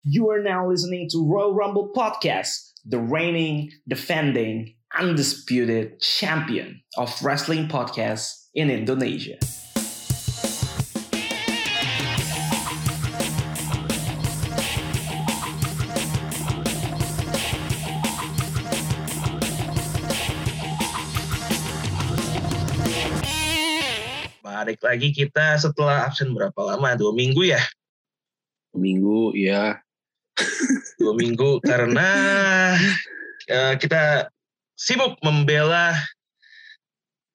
You are now listening to Royal Rumble Podcast, the reigning, defending, undisputed champion of wrestling podcasts in Indonesia. Balik lagi kita setelah absen berapa lama? Dua minggu ya? Minggu, ya. Dua minggu karena eh, kita sibuk membela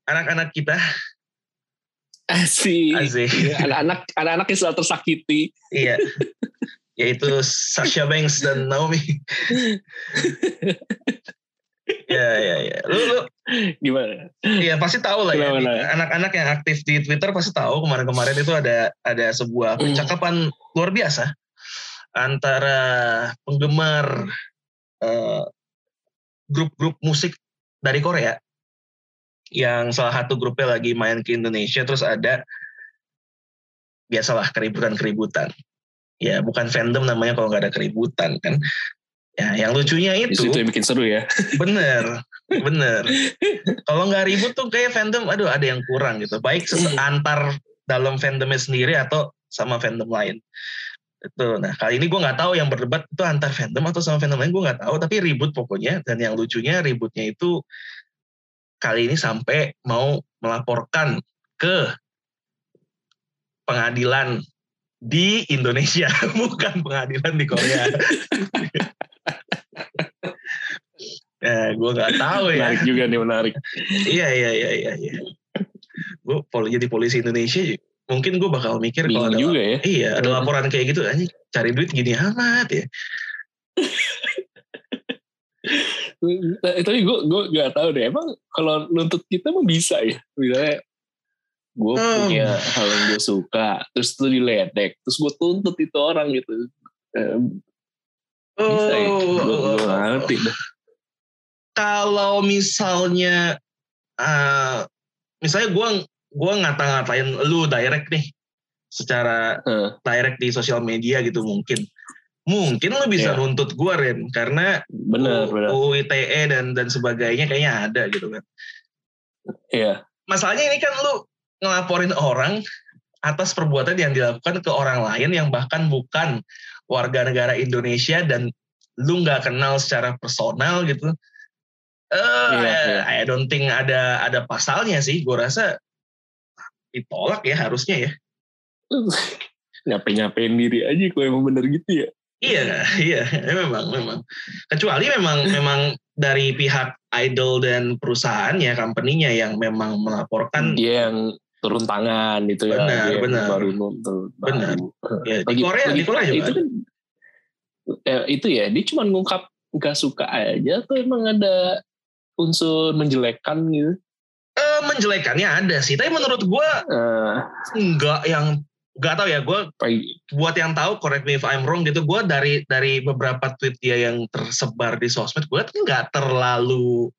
anak-anak kita. Asik. Asik. Ya, Anak-anak anak-anak yang selalu tersakiti. Iya. Yaitu Sasha Banks dan Naomi. ya, ya, ya. Lu, lu Gimana? Iya pasti tahu lah ya. Kenapa, kenapa? Anak-anak yang aktif di Twitter pasti tahu kemarin-kemarin itu ada ada sebuah Hmm. percakapan luar biasa antara penggemar eh, grup-grup musik dari Korea yang salah satu grupnya lagi main ke Indonesia terus ada biasalah keributan-keributan. Ya bukan fandom namanya kalau nggak ada keributan kan. Ya yang lucunya itu situ yang bikin seru ya. Bener, bener. Kalau nggak ribut tuh kayak fandom, aduh ada yang kurang gitu. Baik ses- antar dalam fandomnya sendiri atau sama fandom lain. Itu. Nah kali ini gue nggak tahu yang berdebat itu antar fandom atau sama fandom lain gue nggak tahu. Tapi ribut pokoknya. Dan yang lucunya ributnya itu kali ini sampai mau melaporkan ke pengadilan di Indonesia, bukan pengadilan di Korea. ya, gue nggak tahu ya. Menarik juga nih, menarik. Iya iya iya iya. iya. Gue pol jadi polisi Indonesia, mungkin gue bakal mikir kalau ada, juga ya. iya ada laporan kayak gitu, anjing cari duit gini amat ya. Tapi gue gue gak tahu deh. Emang kalau nuntut kita mah bisa ya. Misalnya gue Hmm. punya hal yang gue suka, terus itu diledek, terus gue tuntut itu orang gitu. Eh, bisa ya. Gue Oh, ngerti dah. kalau misalnya, eh, misalnya gue gue ngata-ngatain lu direct nih, secara Eh, direct di sosial media gitu mungkin. Mungkin lu bisa Iya. nuntut gue Ren, karena bener, bener. UU ITE dan dan sebagainya kayaknya ada gitu kan. Iya. masalahnya ini kan lu ngelaporin orang atas perbuatan yang dilakukan ke orang lain yang bahkan bukan warga negara Indonesia dan lu nggak kenal secara personal gitu. Eh, Iya, iya. I don't think ada ada pasalnya sih. Gue rasa ditolak ya harusnya ya. Nyape-nyapein diri aja kalau emang bener gitu ya. Iya, iya, memang, memang. Kecuali memang, memang dari pihak idol dan perusahaan ya, company-nya yang memang melaporkan. Dia yang turun tangan gitu ya. Benar, Dia benar. Baru nuntut. Benar. Ya, di Korea, di Korea juga. itu kan eh, itu ya dia cuma ngungkap nggak suka aja tuh emang ada unsur menjelekkan gitu Eh, menjelekannya ada sih, tapi menurut gue Eh, nggak yang nggak tahu ya gue buat yang tahu correct me if I'm wrong gitu gue dari dari beberapa tweet dia yang tersebar di sosmed gue nggak terlalu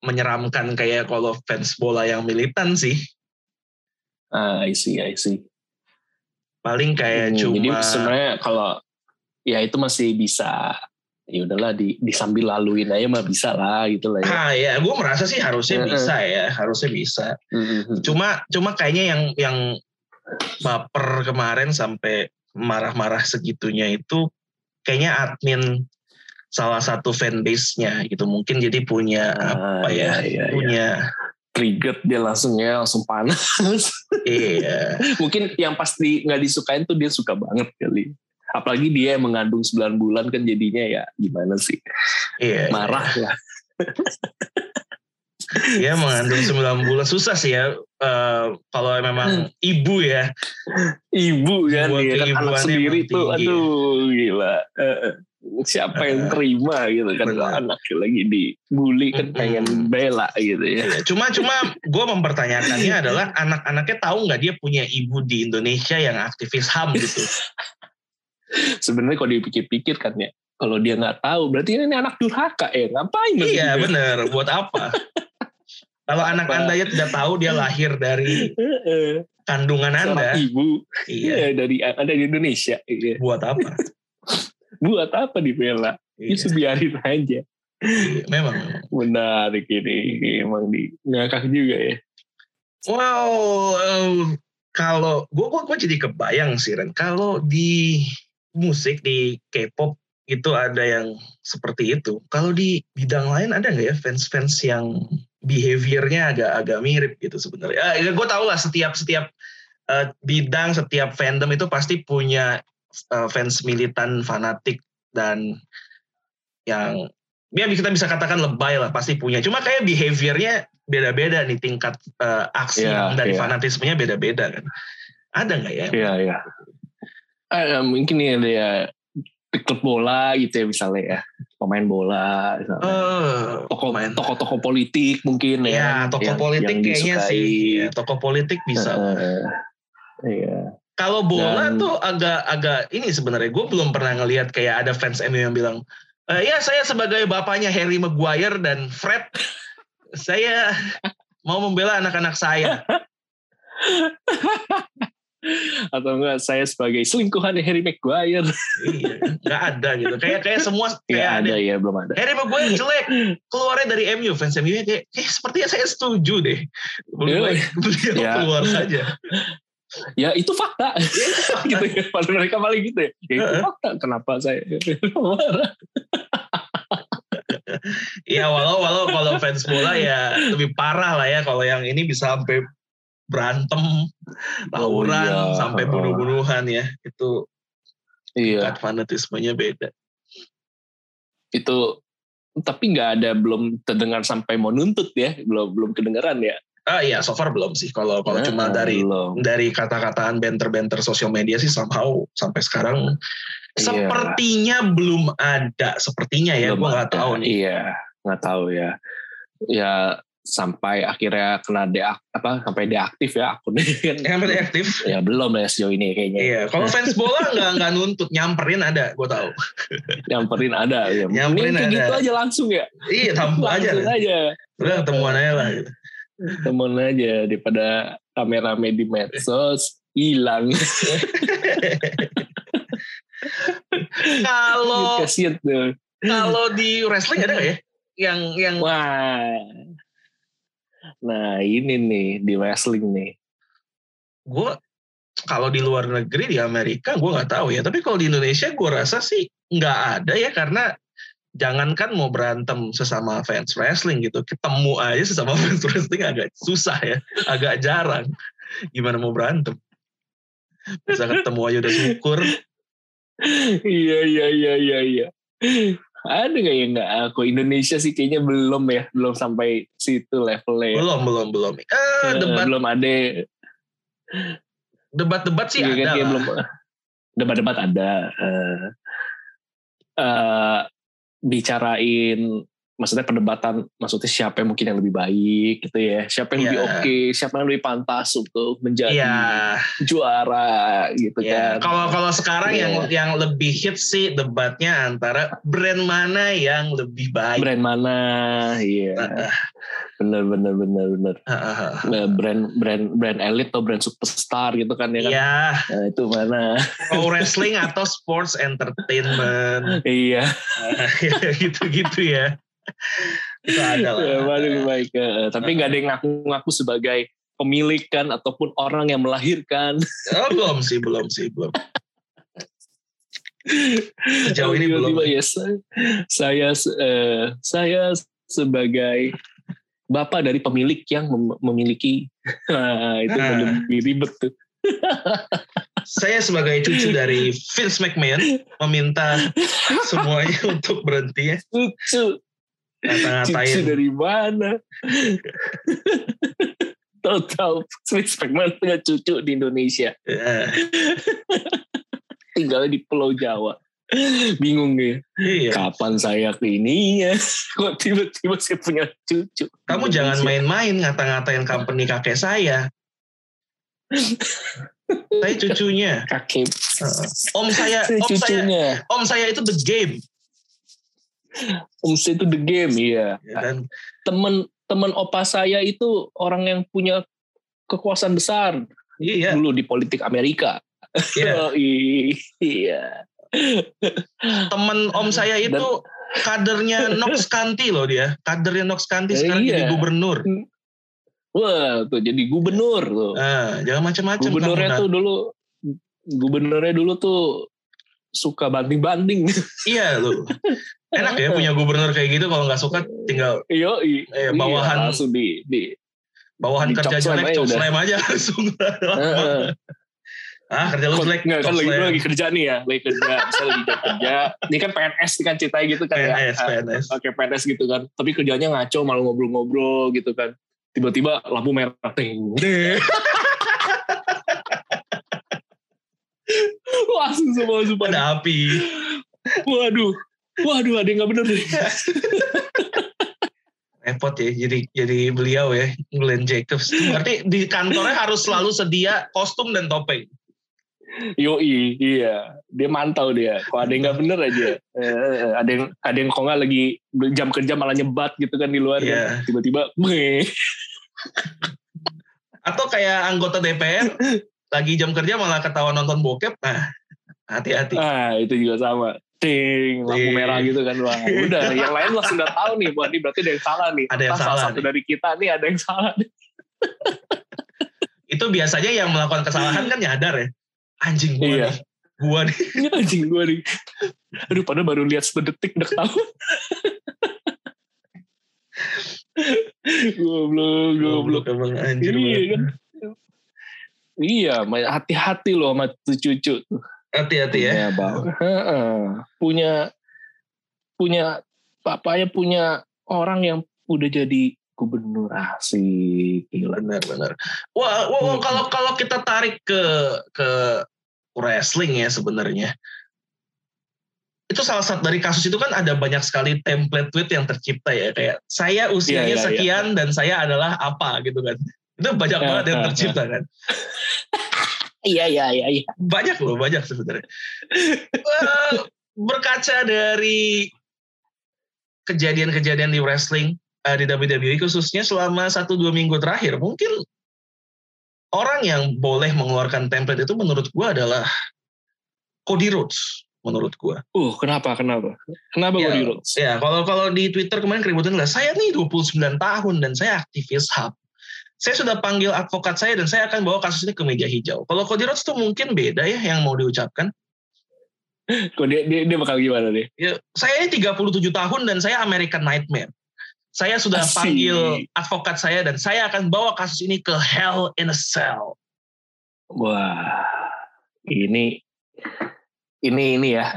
menyeramkan kayak kalau fans bola yang militan sih. Ah I see I see. Paling kayak Hmm, cuma jadi sebenarnya kalau ya itu masih bisa ya udahlah di disambil laluin aja mah bisa lah gitu lah ya. Ah ya gue merasa sih harusnya bisa ya harusnya bisa. Mhm. cuma cuma kayaknya yang yang baper kemarin sampai marah-marah segitunya itu kayaknya admin salah satu fanbase-nya gitu. Mungkin jadi punya Ah, apa ya, iya, iya, iya. punya trigger dia langsung ya langsung panas. Iya. Mungkin yang pasti nggak disukain tuh dia suka banget kali apalagi dia yang mengandung 9 bulan kan jadinya ya gimana sih? Iya marah lah. Ya mengandung 9 bulan. Susah sih ya eh, kalau memang ibu ya. Ibu kan Jiwa ya kan anak sendiri tuh tinggi. aduh gila. Eh. siapa yang Eh, terima gitu kan kalau anaknya lagi dibully kan pengen bela gitu ya. Iya, cuma cuma gue mempertanyakannya adalah anak-anaknya tahu nggak dia punya ibu di Indonesia yang aktivis ham gitu sebenarnya kalau dipikir-pikir kan ya kalau dia nggak tahu berarti ini anak durhaka ya ngapain iya bener buat apa Kalau anak? Anda ya tidak tahu dia lahir dari kandungan Seorang Anda. ibu Iya. Iya, dari ada di Indonesia. Iya. Buat apa? Buat apa dibela? Iya, Itu biarin aja. iya, memang. memang. Menarik ini. Emang di ngakak juga ya. Wow, em, kalau gue gua, gua jadi kebayang sih Ren, kalau di musik di K-pop itu ada yang seperti itu. Kalau di bidang lain ada nggak ya fans-fans yang behaviornya agak-agak mirip gitu sebenarnya. Ya, gue tau lah setiap setiap eh, bidang, setiap fandom itu pasti punya eh, fans militan fanatik dan yang ya kita bisa katakan lebay lah pasti punya. Cuma kayak behaviornya beda-beda nih tingkat eh, aksi Iya, dari iya. fanatismenya beda-beda kan. Ada nggak ya? Iya, iya. Eh, mungkin ya dia di klub bola gitu ya misalnya ya. Pemain bola. misalnya. Eh, Tokoh- main. Tokoh-tokoh politik mungkin Ya, ya. tokoh yang- politik yang kayaknya disukai. sih. Ya, tokoh politik bisa. Heeh. Iya. Kalau bola Dan- tuh agak-agak ini sebenarnya gue belum pernah ngelihat kayak ada fans MU yang bilang, "Eh, ya saya sebagai bapaknya Harry Maguire dan Fred, saya mau membela anak-anak saya. Atau enggak saya sebagai selingkuhan Harry Maguire. iya, nggak ada gitu. Kayak kayak semua Iya kayak ada. ada ya, belum ada. Harry Maguire jelek, keluarnya dari MU fans MU kayak, eh sepertinya saya setuju deh. Beliau, Iya. beliau Ya. keluar saja. Ya itu fakta. gitu ya. Pada mereka paling gitu ya. Ya itu fakta. Kenapa saya marah? Ya walau walau kalau fans bola ya lebih parah lah ya kalau yang ini bisa sampai berantem, tawuran, iya. sampai bunuh-bunuhan ya. Itu Iya. tingkat fanatismenya beda. Itu tapi nggak ada belum terdengar sampai mau nuntut ya. Belum belum kedengeran ya. Ah iya, so far belum sih. Kalau kalau Nah, cuma dari belum. dari kata-kataan banter-banter sosial media sih somehow sampai sekarang Iya. sepertinya belum ada. Sepertinya ya, gue nggak tahu nih. Iya, nggak tahu ya. Ya sampai akhirnya kena deak apa sampai deaktif ya akunnya kan. Yang paling aktif. Ya belum ya sejauh ini kayaknya. Iya, kalau fans bola nggak nggak nuntut, nyamperin ada, gue tahu. Nyamperin ada ya. Nyamperin ada. gitu aja langsung ya. Iya, tampil aja. Langsung aja. Udah ketemuan aja lah. Gitu. Temen aja daripada rame-rame di medsos hilang. Kalau kalau di wrestling ada nggak ya? Yang yang Wah. Nah ini nih di wrestling nih. gue kalau di luar negeri di Amerika gue nggak tahu ya. Tapi kalau di Indonesia gue rasa sih nggak ada ya karena jangankan mau berantem sesama fans wrestling gitu, ketemu aja sesama fans wrestling agak susah ya, agak jarang. Gimana mau berantem? Bisa ketemu aja udah syukur. Iya iya iya iya iya. Ada nggak ya nggak aku Indonesia sih kayaknya belum ya belum sampai situ levelnya. ya. Belum belum belum. Eh, Eh, debat belum ada. debat-debat sih kan, ada lah. belum debat-debat ada. Eh, eh, bicarain maksudnya perdebatan maksudnya siapa yang mungkin yang lebih baik gitu ya. Siapa yang lebih Iya. oke siapa yang lebih pantas untuk menjadi Iya. juara gitu Ya, kan. Kalau kalau sekarang Iya. yang yang lebih hits sih debatnya antara brand mana yang lebih baik. brand mana? Iya. Bener bener bener bener. Nah, brand brand brand elit atau brand superstar gitu kan ya kan? Ya, Nah, itu mana? Pro wrestling atau sports entertainment. Iya. Gitu-gitu ya. Itu ada lah. Ya, lebih baik Eh, tapi nggak ada yang ngaku-ngaku sebagai pemilik kan ataupun orang yang melahirkan Oh, belum sih, belum sih, belum. Sejauh ini belum. Ya, saya saya, eh, saya sebagai bapak dari pemilik yang mem- memiliki nah, itu Ah. lebih ribet tuh Saya sebagai cucu dari Vince McMahon meminta semuanya untuk berhenti ya. cucu Ngata-ngatain. dari mana total Vince McMahon punya cucu di Indonesia Eh, tinggal di Pulau Jawa bingung nih Iya. kapan saya ke ininya kok tiba-tiba saya punya cucu Kamu di jangan main-main ngata-ngatain company kakek saya. saya cucunya. kakek. Om saya, saya om saya, om saya itu the game. Om saya itu the game iya Ya kan? temen teman opa saya itu orang yang punya kekuasaan besar Iya. dulu di politik Amerika. Iya. iya. Temen om saya itu kadernya Nox County loh dia. Kadernya Nox County Eh, sekarang jadi iya. gubernur. Wah, tuh jadi gubernur tuh. Ah, jangan macam-macam Gubernurnya kamu, tuh dulu gubernurnya dulu tuh suka banting-banting. Iya lu. Enak ya punya gubernur kayak gitu kalau nggak suka tinggal Yo, Eh, bawahan- langsung di, di bawahan Di kerja jelek udah. slam aja langsung. Ah kerja lu jelek Nggak, kan lagi, lagi kerja nih ya, lagi kerja, misalnya lagi kerja. Ini kan PNS nih kan ceritanya gitu kan PNS, ya. PNS. Oke PNS gitu kan. Tapi kerjanya ngaco malah ngobrol-ngobrol gitu kan. Tiba-tiba lampu merah ting. Langsung semua semua. Ada api. Waduh. Waduh ada yang gak bener deh. Repot ya jadi jadi beliau ya Glenn Jacobs. Berarti di kantornya harus selalu sedia kostum dan topeng. Yoi, iya. Dia mantau dia. Kalau ada yang nggak bener aja, eh, ada yang ada yang kok nggak lagi jam kerja malah nyebat gitu kan di luar. Iya. kan. Tiba-tiba, "Meh." Atau kayak anggota DPR lagi jam kerja malah ketawa nonton bokep. Nah, hati-hati. ah itu juga sama. Ting, lampu merah gitu kan. Wah, udah. Yang lain langsung udah tahu nih, wah ini berarti ada yang salah nih. Ada yang Entah salah Salah satu nih. dari kita nih ada yang salah. nih. Itu biasanya yang melakukan kesalahan kan nyadar ya. Anjing gua Iya. nih. Gua nih. Ini anjing gue nih. Aduh, padahal baru lihat sedetik udah tahu. goblok, goblok. emang anjir. Iya kan. Iya, hati-hati loh sama tuh cucu. Hati-hati ya. Punya Heeh. punya punya papanya punya orang yang udah jadi gubernur asik. Gila. Benar-benar. Wah, wah, wah, Hmm. kalau kalau kita tarik ke ke wrestling ya sebenarnya. Itu salah satu dari kasus itu kan ada banyak sekali template tweet yang tercipta ya kayak saya usianya Iya, iya, sekian dan saya adalah apa gitu kan. Itu banyak Ya, banget yang ya, tercipta kan. Iya iya iya iya. Banyak loh, banyak sebenarnya. Berkaca dari kejadian-kejadian di wrestling eh, di WWE khususnya selama satu dua minggu terakhir, mungkin orang yang boleh mengeluarkan template itu menurut gua adalah Cody Rhodes menurut gua. Uh, kenapa kenapa? Kenapa Ya, Cody Rhodes? Ya, kalau kalau di Twitter kemarin keributan lah, saya nih 29 tahun dan saya aktivis HAM. Saya sudah panggil advokat saya dan saya akan bawa kasus ini ke meja hijau. Kalau Cody Rhodes tuh mungkin beda ya yang mau diucapkan. Kok dia, dia dia bakal gimana deh? Ya, saya ini 37 tahun dan saya American Nightmare. Saya sudah Asik. panggil advokat saya dan saya akan bawa kasus ini ke Hell in a Cell. Wah, ini ini ini ya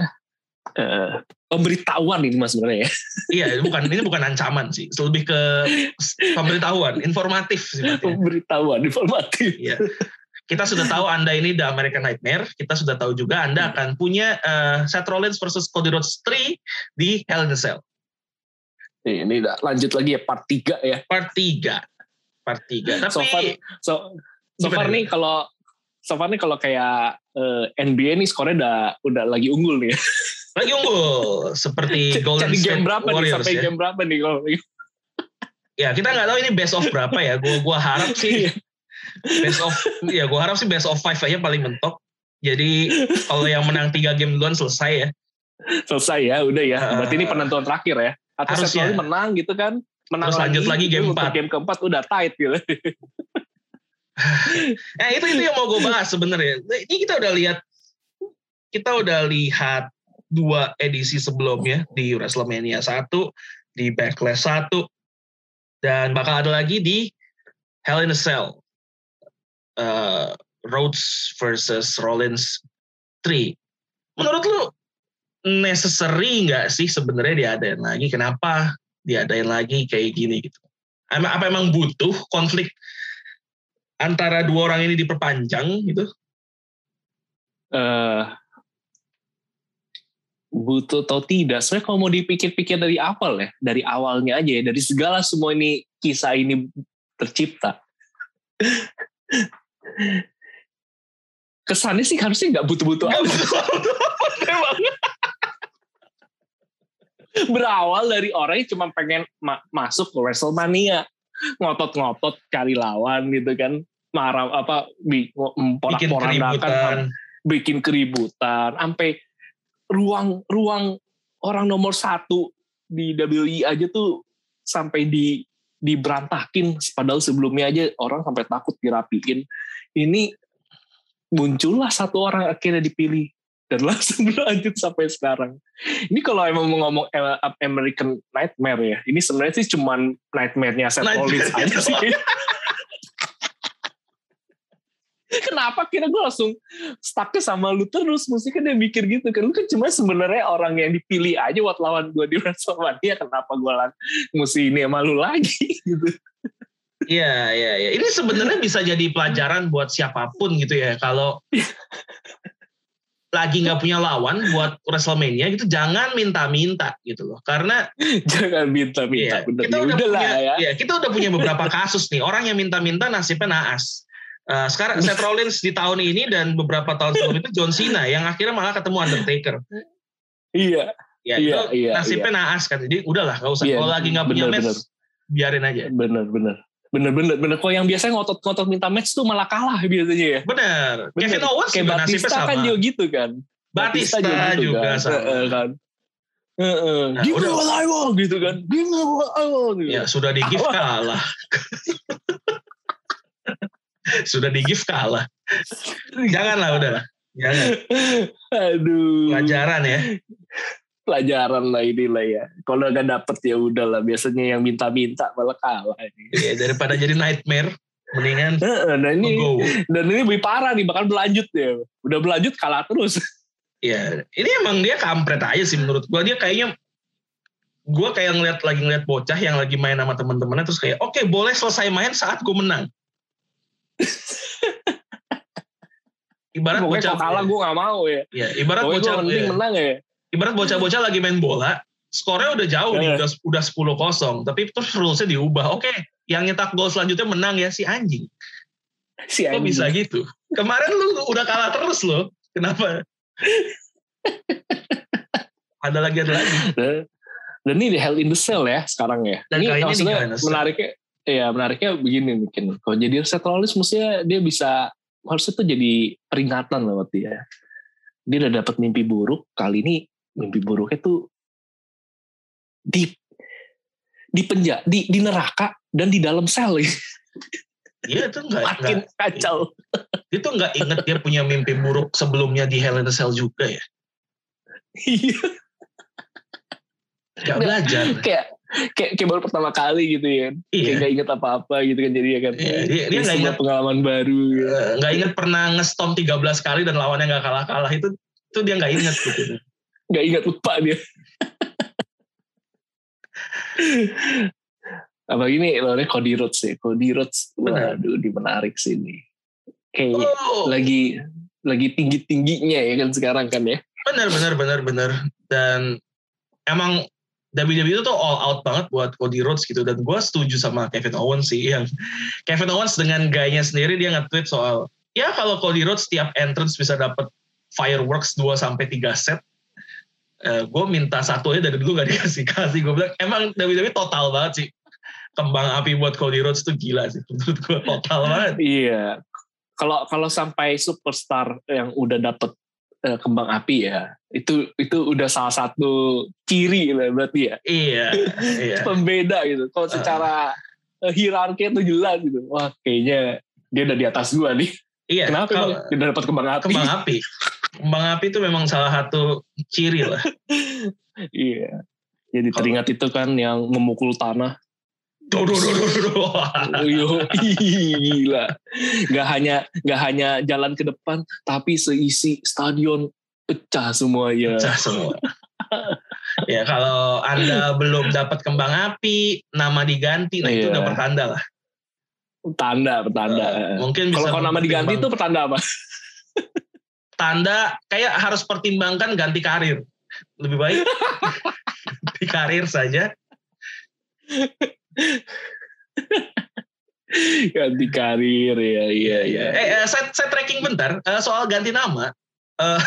eh, pemberitahuan ini mas sebenarnya ya. Iya, bukan ini bukan ancaman sih, lebih ke pemberitahuan, informatif sifatnya. Pemberitahuan informatif. Iya. Kita sudah tahu Anda ini The American Nightmare. Kita sudah tahu juga Anda akan punya eh, Seth Rollins versus Cody Rhodes 3 di Hell in a Cell. Nih, Ini udah lanjut lagi ya part 3 ya. Part 3. Part 3. Tapi So far, so, so far nih kalau so far nih kalau kayak eh, NBA nih skornya udah udah lagi unggul nih. Lagi unggul seperti Golden Jadi State game berapa nih Warriors sampai ya. game berapa nih kalau Ya kita nggak tahu ini best of berapa ya. Gua gua harap sih best of ya gua harap sih best of five aja paling mentok. Jadi kalau yang menang tiga game duluan selesai ya. selesai ya udah ya. Ah. Berarti ini penentuan terakhir ya. Atau Harusnya. Rollins menang gitu kan. Menang Terus lanjut lagi game empat. Game keempat udah tight gitu. Nah itu itu yang mau gue bahas sebenarnya. Ini kita udah lihat kita udah lihat dua edisi sebelumnya di WrestleMania 1, di Backlash 1, dan bakal ada lagi di Hell in a Cell. Uh, Rhodes versus Rollins 3. Menurut lu necessary nggak sih sebenarnya diadain lagi? Kenapa diadain lagi kayak gini gitu? Apa, emang butuh konflik antara dua orang ini diperpanjang gitu? eh butuh atau tidak. Sebenarnya kalau mau dipikir-pikir dari awal ya dari awalnya aja ya dari segala semua ini kisah ini tercipta. Kesannya sih harusnya nggak butuh-butuh amat. Berawal dari orang yang cuma pengen ma- masuk ke Wrestlemania. Ngotot-ngotot cari lawan gitu kan. Marah apa bi- bikin keributan. bikin keributan. Sampai ruang ruang orang nomor satu di WI aja tuh sampai di diberantakin. Padahal sebelumnya aja orang sampai takut dirapiin. Ini muncullah satu orang akhirnya dipilih. Dan langsung berlanjut sampai sekarang. Ini kalau emang mau ngomong eh, American Nightmare ya. Ini sebenarnya sih cuman nightmare-nya Seth Rollins aja sih kenapa kira gue langsung stucknya sama lu terus mesti kan dia mikir gitu kan lu kan cuma sebenarnya orang yang dipilih aja buat lawan gue di WrestleMania kenapa gue lang mesti ini sama lu lagi gitu Iya, iya, iya. Ini sebenarnya bisa jadi pelajaran buat siapa pun gitu ya. Kalau lagi nggak punya lawan buat WrestleMania gitu, jangan minta-minta gitu loh. Karena jangan minta-minta iya, bener kita ya udah udah lah punya, ya iya, kita udah punya beberapa kasus nih. Orang yang minta-minta nasibnya naas. Uh, sekarang Seth Rollins di tahun ini dan beberapa tahun sebelum itu John Cena yang akhirnya malah ketemu Undertaker. iya Ya Iya, itu iya, nasibnya naas kan. Jadi udahlah, nggak usah. Iya, Kalau lagi nggak punya bener, match, biarin aja. bener bener bener bener bener kalau yang biasanya ngotot-ngotot minta match tuh malah kalah biasanya ya Bener. Bener. Kevin Owens kayak juga nasibnya Batista sama. kan juga gitu kan Batista juga kan. sama. Heeh, kan Heeh. Nah, Give me what I want gitu kan Give me what I want gitu. Ya sudah di gift kalah. sudah di gift kalah. Janganlah udah. Jangan. aduh Pelajaran ya. pelajaran lah ini lah ya kalau nggak dapet ya udah lah biasanya yang minta-minta malah kalah ini. Ya, daripada jadi nightmare, mendingan nah ini go. dan ini lebih parah nih bahkan berlanjut ya udah berlanjut kalah terus Ya, ini emang dia kampret aja sih menurut gua. Dia kayaknya gua kayak ngeliat lagi ngeliat bocah yang lagi main sama temen-temennya terus kayak oke boleh selesai main saat gue menang. ibarat pokoknya bocah kalah gue gak mau ya ya, ibarat pokoknya bocah penting ya. menang ya ibarat bocah-bocah lagi main bola, skornya udah jauh nih, Eh. udah udah 10-0, tapi terus rulesnya diubah. Oke, yang nyetak gol selanjutnya menang ya si anjing. si Kok anjing. bisa gitu? Kemarin lu udah kalah terus loh. Kenapa? ada lagi ada lagi. dan, ini di Hell in the Cell ya sekarang ya Dan ini maksudnya menariknya ya menariknya begini mungkin. Kalau jadi Seth Rollins mestinya dia bisa harusnya tuh jadi peringatan lah buat dia dia udah dapat mimpi buruk kali ini mimpi buruknya tuh di di penjara di, di neraka dan di dalam sel. Iya itu enggak, makin kacau. Itu enggak inget dia punya mimpi buruk sebelumnya di Hell in the Cell juga ya. iya. Enggak belajar. kayak kayak kayak baru pertama kali gitu ya kayak Iya. gak inget apa-apa gitu kan jadi ya kan Iya, dia- dia sebuah ingat. pengalaman baru gitu. Eh, Nggak inget pernah ngestom 13 kali dan lawannya nggak kalah-kalah itu itu dia nggak inget gitu. nggak ingat lupa dia apa ini lawannya Cody Rhodes sih Cody Rhodes Benar. waduh di menarik sih ini kayak Oh. lagi lagi tinggi tingginya ya kan sekarang kan ya Bener bener bener bener dan emang WWE itu tuh all out banget buat Cody Rhodes gitu. Dan gue setuju sama Kevin Owens sih yang Kevin Owens dengan gayanya sendiri dia nge-tweet soal ya kalau Cody Rhodes tiap entrance bisa dapat fireworks 2 sampai 3 set gue minta satu aja dari dulu gak dikasih. Kasih gue bilang emang WWE total banget sih. Kembang api buat Cody Rhodes tuh gila sih menurut gue total banget. Iya. Kalau kalau sampai superstar yang udah dapet eh, kembang api ya. Itu itu udah salah satu ciri lah berarti ya. Iya iya. Pembeda gitu. Kalau secara eh, hierarki itu jelas gitu. Wah kayaknya dia udah di atas gua nih. Iya kenapa kalau- dia udah dapat kembang api? kembang api. Kembang api itu memang salah satu ciri lah. Iya. Jadi teringat itu kan yang memukul tanah Duh, duh, duh, duh, duh, duh. Yo, gila. Gak hanya gak hanya jalan ke depan, tapi seisi stadion pecah semuanya. Pecah semua. ya kalau anda belum dapat kembang api, nama diganti, nah itu udah pertanda lah. Tanda, pertanda. Eh, mungkin Kalau kalau nama diganti itu pertanda apa? tanda kayak harus pertimbangkan ganti karir. Lebih baik di karir saja. Ganti karir ya, iya iya. Eh, eh, saya, saya tracking bentar eh, soal ganti nama. Eh,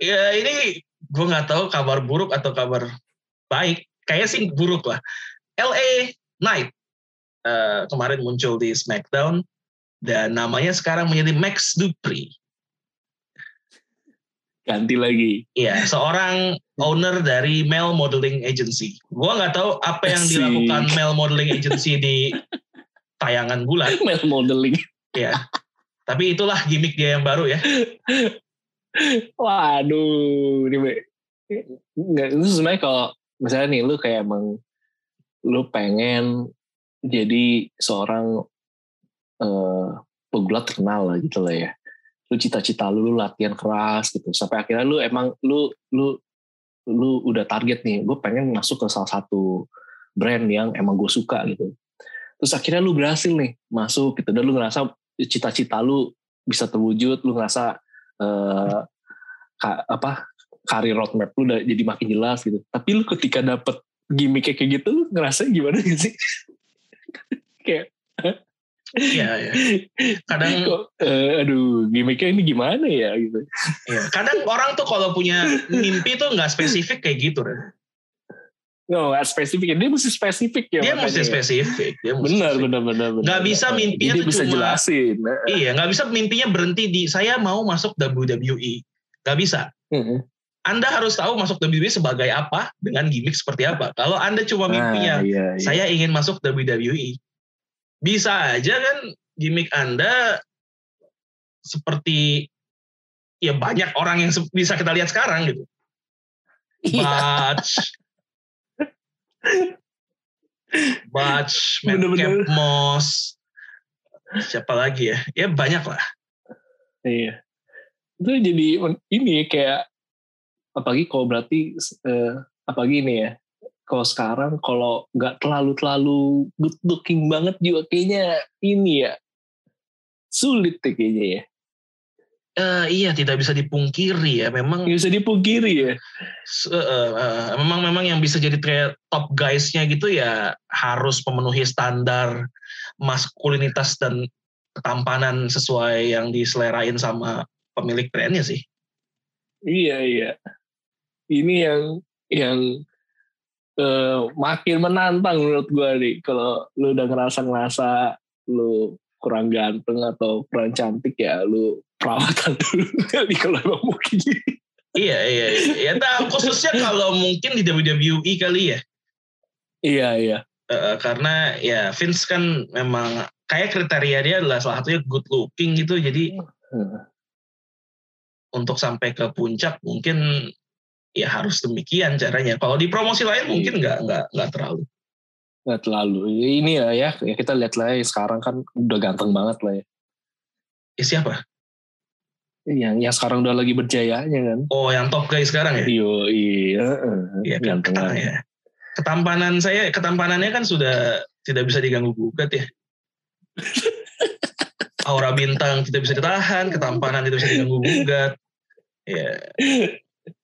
ya ini gue nggak tahu kabar buruk atau kabar baik. Kayaknya sih buruk lah. LA Knight uh, kemarin muncul di SmackDown dan namanya sekarang menjadi Max Dupri. Ganti lagi. Iya, seorang owner dari Male Modeling Agency. Gua nggak tahu apa yang Asik. dilakukan Male Modeling Agency di tayangan bulan. Male modeling. Ya. Tapi itulah gimmick dia yang baru ya. Waduh, ini nggak itu sebenarnya kalau misalnya nih lu kayak emang lu pengen jadi seorang eh pegulat terkenal lah gitu lah ya. Lu cita-cita lu, lu latihan keras gitu sampai akhirnya lu emang lu lu lu udah target nih, gue pengen masuk ke salah satu brand yang emang gue suka gitu. Terus akhirnya lu berhasil nih masuk gitu dan lu ngerasa cita-cita lu bisa terwujud, lu ngerasa eh, ka- apa karir roadmap lu udah jadi makin jelas gitu. Tapi lu ketika dapet gimmick kayak gitu, lu ngerasa gimana sih? kayak Iya, ya. Kadang eh, aduh gimmicknya ini gimana ya gitu. ya, kadang orang tuh kalau punya mimpi tuh nggak spesifik kayak gitu, Ren. No, nggak spesifik. Dia mesti spesifik ya. Dia makanya. mesti spesifik. Dia mesti Benar, spesifik. benar, benar, benar. Nggak bisa mimpinya Jadi tuh bisa cuma- jelasin. Iya, nggak bisa mimpinya berhenti di saya mau masuk WWE. Nggak bisa. Heeh. Anda harus tahu masuk WWE sebagai apa dengan gimmick seperti apa. Kalau Anda cuma mimpinya Ah, iya, iya. saya ingin masuk WWE. Bisa aja kan gimmick Anda seperti ya banyak orang yang bisa kita lihat sekarang gitu. Iya. Batch. Batch. Madcap Moss. Siapa lagi ya? Ya banyak lah. Iya. Itu jadi ini kayak apalagi kalau berarti eh, apalagi ini ya. Kalau sekarang kalau nggak terlalu terlalu good looking banget juga kayaknya ini ya sulit deh kayaknya ya. Eh, iya tidak bisa dipungkiri ya. Memang bisa dipungkiri ya. eh, eh, memang memang yang bisa jadi top guys-nya gitu ya harus memenuhi standar maskulinitas dan ketampanan sesuai yang diselerain sama pemilik brandnya sih. Iya iya. Ini yang yang eh, makin menantang menurut gua nih. Kalau lu udah ngerasa ngerasa lu kurang ganteng atau kurang cantik ya lu perawatan dulu kali kalau emang mungkin. Iya iya iya. Ya, nah, khususnya kalau mungkin di WWE kali ya. iya iya. Eh, karena ya Vince kan memang kayak kriteria dia adalah salah satunya good looking gitu. Jadi Hmm. untuk sampai ke puncak mungkin ya harus demikian caranya. Kalau di promosi lain mungkin nggak nggak nggak terlalu. Nggak terlalu. Ini ya ya ya kita lihat lah ya sekarang kan udah ganteng banget lah ya. Ya, siapa? Yang yang sekarang udah lagi berjayanya kan. Oh yang top guy sekarang ya? Iya iya. Iya kan ganteng banget. ya. Ketampanan saya, ketampanannya kan sudah tidak bisa diganggu gugat ya. Aura bintang tidak bisa ditahan, ketampanan tidak bisa diganggu gugat. Ya.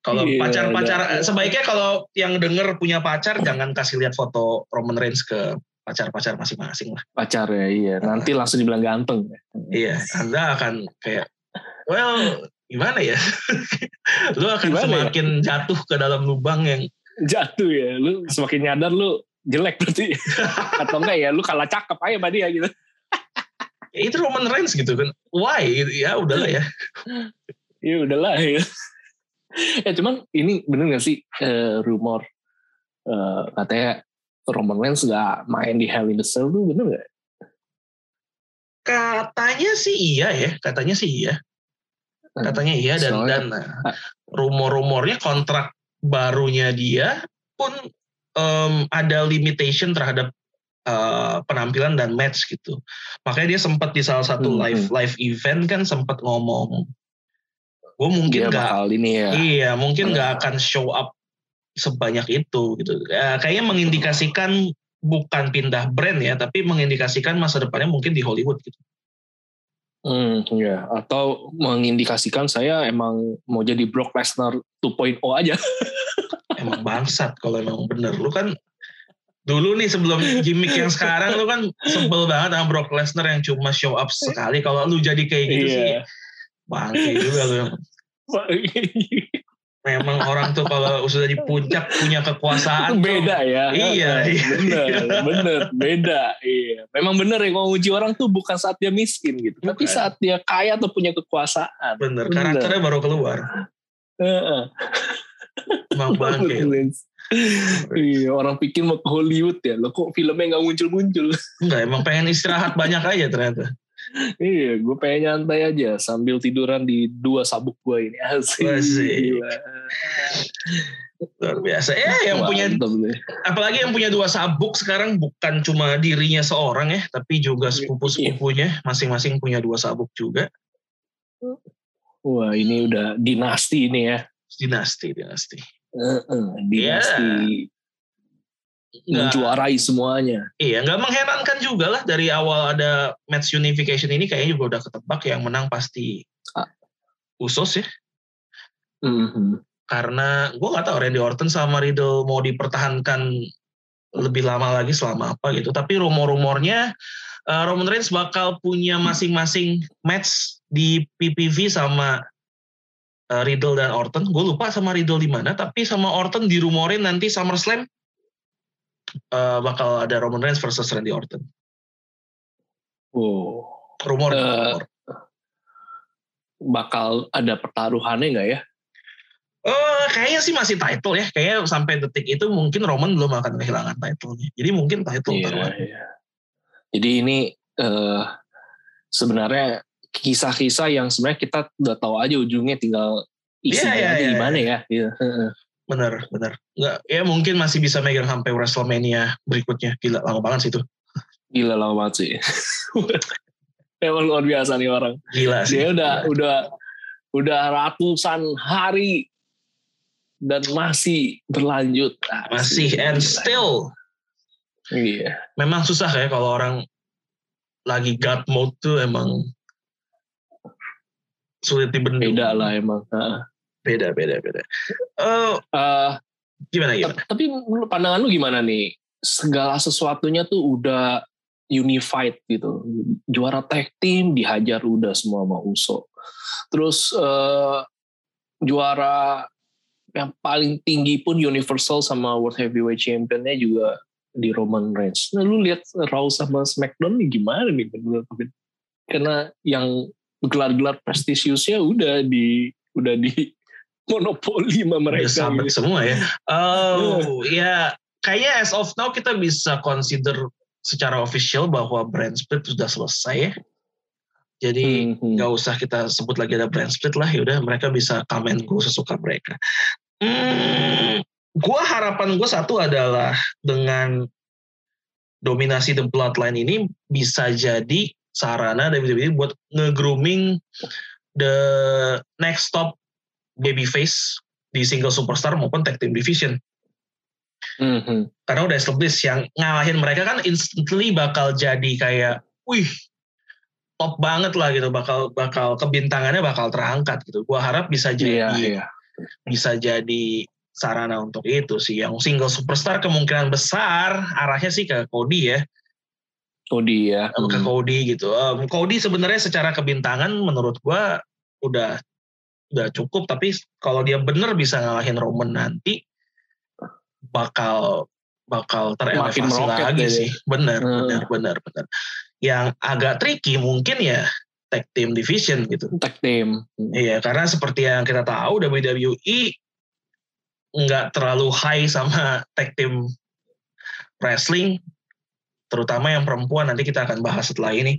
Kalau Iya, pacar-pacar, iya. sebaiknya kalau yang denger punya pacar jangan kasih lihat foto Roman Reigns ke pacar-pacar masing-masing lah. Pacar ya iya. Nanti langsung dibilang ganteng. Iya, Anda akan kayak, well, gimana ya? Lu akan Gimana ya? semakin jatuh ke dalam lubang yang jatuh ya lu semakin nyadar lu jelek berarti atau enggak ya lu kalah cakep aja sama dia gitu ya itu Roman Reigns gitu kan. Why? Gitu. Ya udahlah ya. ya udahlah ya ya cuman ini bener gak sih eh, rumor eh, katanya Roman Reigns gak main di Hell in the Cell tuh bener gak? Katanya sih iya ya, katanya sih iya. Katanya iya dan Soalnya- dan nah, rumor-rumornya kontrak barunya dia pun em, ada limitation terhadap eh, penampilan dan match gitu. Makanya dia sempat di salah satu Hmm, live live event kan sempat ngomong, gue mungkin dia nggak bakal ini ya Iya, mungkin nggak akan show up sebanyak itu gitu. Ya, kayaknya mengindikasikan bukan pindah brand ya, tapi mengindikasikan masa depannya mungkin di Hollywood gitu. Hmm, ya. Atau mengindikasikan saya emang mau jadi Brock Lesnar 2.0 aja. Emang bangsat kalau emang bener. Lu kan dulu nih sebelum gimmick yang sekarang lu kan sebel banget sama Brock Lesnar yang cuma show up sekali. Kalau lu jadi kayak gitu sih Iya. bangke juga lu. Memang orang tuh kalau sudah di puncak punya kekuasaan beda ya. Iya, iya. bener, bener, beda. Iya, memang bener ya kalau uji orang tuh bukan saat dia miskin gitu, tapi Bukan. saat dia kaya atau punya kekuasaan. bener Bener. karakternya baru keluar Heeh. emang bangke Iya, orang pikir mau ke Hollywood ya, lo kok filmnya nggak muncul-muncul? enggak emang pengen istirahat banyak aja ternyata iya, gue pengen nyantai aja sambil tiduran di dua sabuk gue ini. Asik. Luar biasa ya yang punya deh. apalagi yang punya dua sabuk sekarang bukan cuma dirinya seorang ya tapi juga sepupu sepupunya masing-masing punya dua sabuk juga Wah, ini udah dinasti ini ya. dinasti dinasti Heeh, dinasti Nggak- menjuarai semuanya. Iya, nggak mengherankan juga lah dari awal ada match unification ini kayaknya juga udah ketebak yang menang pasti Ah. Usos ya. Mhm. Karena gue nggak tahu Randy Orton sama Riddle mau dipertahankan lebih lama lagi selama apa gitu. Tapi rumor-rumornya eh, Roman Reigns bakal punya masing-masing match di PPV sama eh, Riddle dan Orton. Gue lupa sama Riddle di mana, tapi sama Orton dirumorin nanti SummerSlam eh, bakal ada Roman Reigns versus Randy Orton. Oh, Rumor. Eh, rumor. bakal ada pertaruhannya nggak ya? Eh, kayaknya sih masih title ya. Kayaknya sampai detik itu mungkin Roman belum akan kehilangan title-nya. Jadi mungkin title Iya, taruhan. iya. Jadi ini eh, sebenarnya kisah-kisah yang sebenarnya kita udah tahu aja ujungnya tinggal isinya iya, aja iya, gimana ya. Iya. Heeh. Bener, bener. Nggak, ya mungkin masih bisa megang sampai WrestleMania berikutnya. Gila, lama banget sih itu. Gila lama banget sih. Emang luar biasa nih orang. Gila sih. Dia udah Gila. udah udah ratusan hari dan masih berlanjut. Masih Asik. and still. Iya. Memang susah kayak kalau orang lagi God mode tuh emang sulit dibendung. Beda lah emang. Heeh. Beda, beda, beda. Eh, Eh, gimana, gimana? Tap- Tapi menurut pandangan lu gimana nih? Segala sesuatunya tuh udah unified gitu. Juara tag team dihajar udah semua sama Uso. Terus eh, juara yang paling tinggi pun Universal sama World Heavyweight Championnya juga di Roman Reigns. Nah, lu lihat Raw sama SmackDown nih gimana nih menurut? Karena yang gelar-gelar prestisiusnya udah di udah di monopoli sama mereka. sabet gitu. semua ya. Oh, ya kayaknya as of now kita bisa consider secara official bahwa brand split sudah selesai ya. Jadi Hmm, hmm. nggak usah kita sebut lagi ada brand split lah, yaudah mereka bisa komen go sesuka mereka. Hmm, gua harapan gue satu adalah dengan dominasi the bloodline ini bisa jadi sarana WWE buat nge-grooming the next top babyface di single superstar maupun tag team division. Hmm, hmm. Karena udah established yang ngalahin mereka kan instantly bakal jadi kayak, wih, top banget lah gitu, bakal bakal kebintangannya bakal terangkat gitu. Gua harap bisa jadi Iya, iya. bisa jadi sarana untuk itu sih. Yang single superstar kemungkinan besar arahnya sih ke Cody ya, Cody ya. ke Hmm. Cody gitu. Um, Cody sebenarnya secara kebintangan menurut gua udah udah cukup, tapi kalau dia bener bisa ngalahin Roman nanti bakal bakal terelevasi lagi dia. sih. Bener, Hmm. bener, bener, bener. Yang agak tricky mungkin ya tag team division gitu. Tag team. Iya, karena seperti yang kita tahu WWE nggak terlalu high sama tag team wrestling, terutama yang perempuan nanti kita akan bahas setelah ini.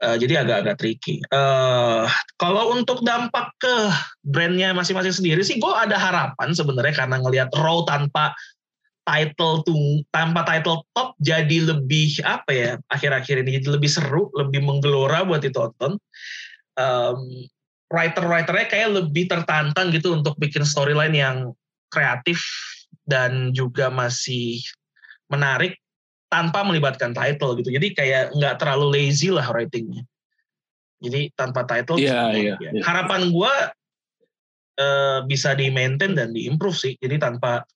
Eh, jadi agak-agak tricky. Eh, kalau untuk dampak ke brandnya masing-masing sendiri sih, gue ada harapan sebenarnya karena ngelihat Raw tanpa title tung tanpa title top jadi lebih apa ya akhir-akhir ini jadi lebih seru, lebih menggelora buat ditonton. Em, writer-writernya kayak lebih tertantang gitu untuk bikin storyline yang kreatif dan juga masih menarik tanpa melibatkan title gitu. Jadi kayak nggak terlalu lazy lah writingnya. Jadi tanpa title. Cuma iya, ya. iya. Harapan gue bisa di maintain dan di improve sih. Jadi tanpa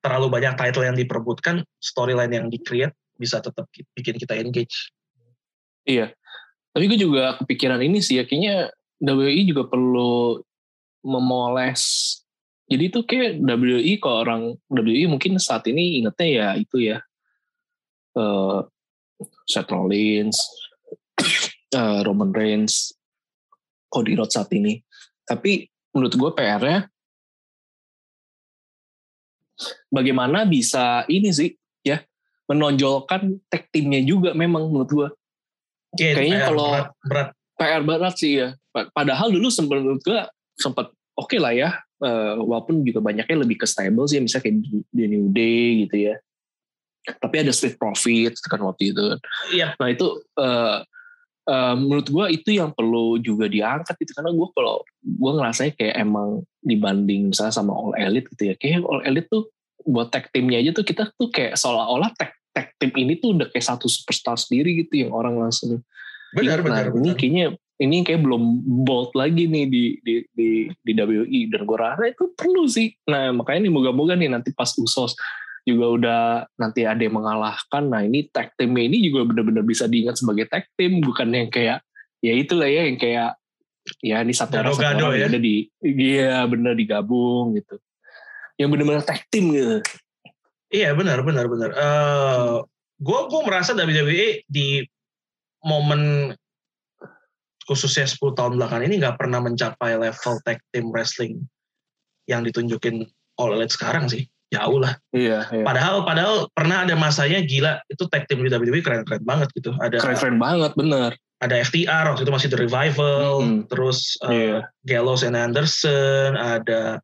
terlalu banyak title yang diperbutkan, storyline yang di create bisa tetap ki- bikin kita engage. Iya. Tapi gue juga kepikiran ini sih ya, kayaknya WI juga perlu memoles jadi tuh kayak WWE kalau orang WWE mungkin saat ini ingetnya ya itu ya uh, Seth Rollins, uh, Roman Reigns, Cody Rhodes saat ini. Tapi menurut gue PR-nya bagaimana bisa ini sih ya menonjolkan tag timnya juga memang menurut gue. Iya, Kayaknya PR kalau berat, berat. PR berat sih ya. Pa- Padahal dulu sempat menurut gue sempat oke lah ya. Eh, walaupun juga banyaknya lebih ke stable sih, misalnya kayak di New Day gitu ya. Tapi ada Street Profits kan waktu itu. Iya, Nah itu eh, eh, menurut gue itu yang perlu juga diangkat gitu karena gue kalau gue ngerasanya kayak emang dibanding misalnya sama All Elite gitu ya, kayak All Elite tuh buat tag timnya aja tuh kita tuh kayak seolah-olah tag tag tim ini tuh udah kayak satu superstar sendiri gitu yang orang langsung benar, nah, benar, ini benar. kayaknya ini kayak belum bold lagi nih di di di, di WI dan gue rasa itu perlu sih. Nah makanya nih moga-moga nih nanti pas usos juga udah nanti ada yang mengalahkan. Nah ini tag timnya ini juga benar-benar bisa diingat sebagai tag team bukan yang kayak ya itulah ya yang kayak ya ini satu orang satu orang ya. udah di iya bener digabung gitu. Yang benar-benar tag team gitu. Iya benar benar benar. Eh gue gue merasa WWE di momen khususnya 10 tahun belakangan ini nggak pernah mencapai level tag team wrestling yang ditunjukin All Elite sekarang sih. Jauh lah. Iya, iya. Padahal padahal pernah ada masanya gila itu tag team di WWE keren-keren banget gitu. Ada Keren-keren banget bener. ada FTR waktu itu masih The Revival, Mm-mm. terus uh, Iya. Gallows and Anderson, ada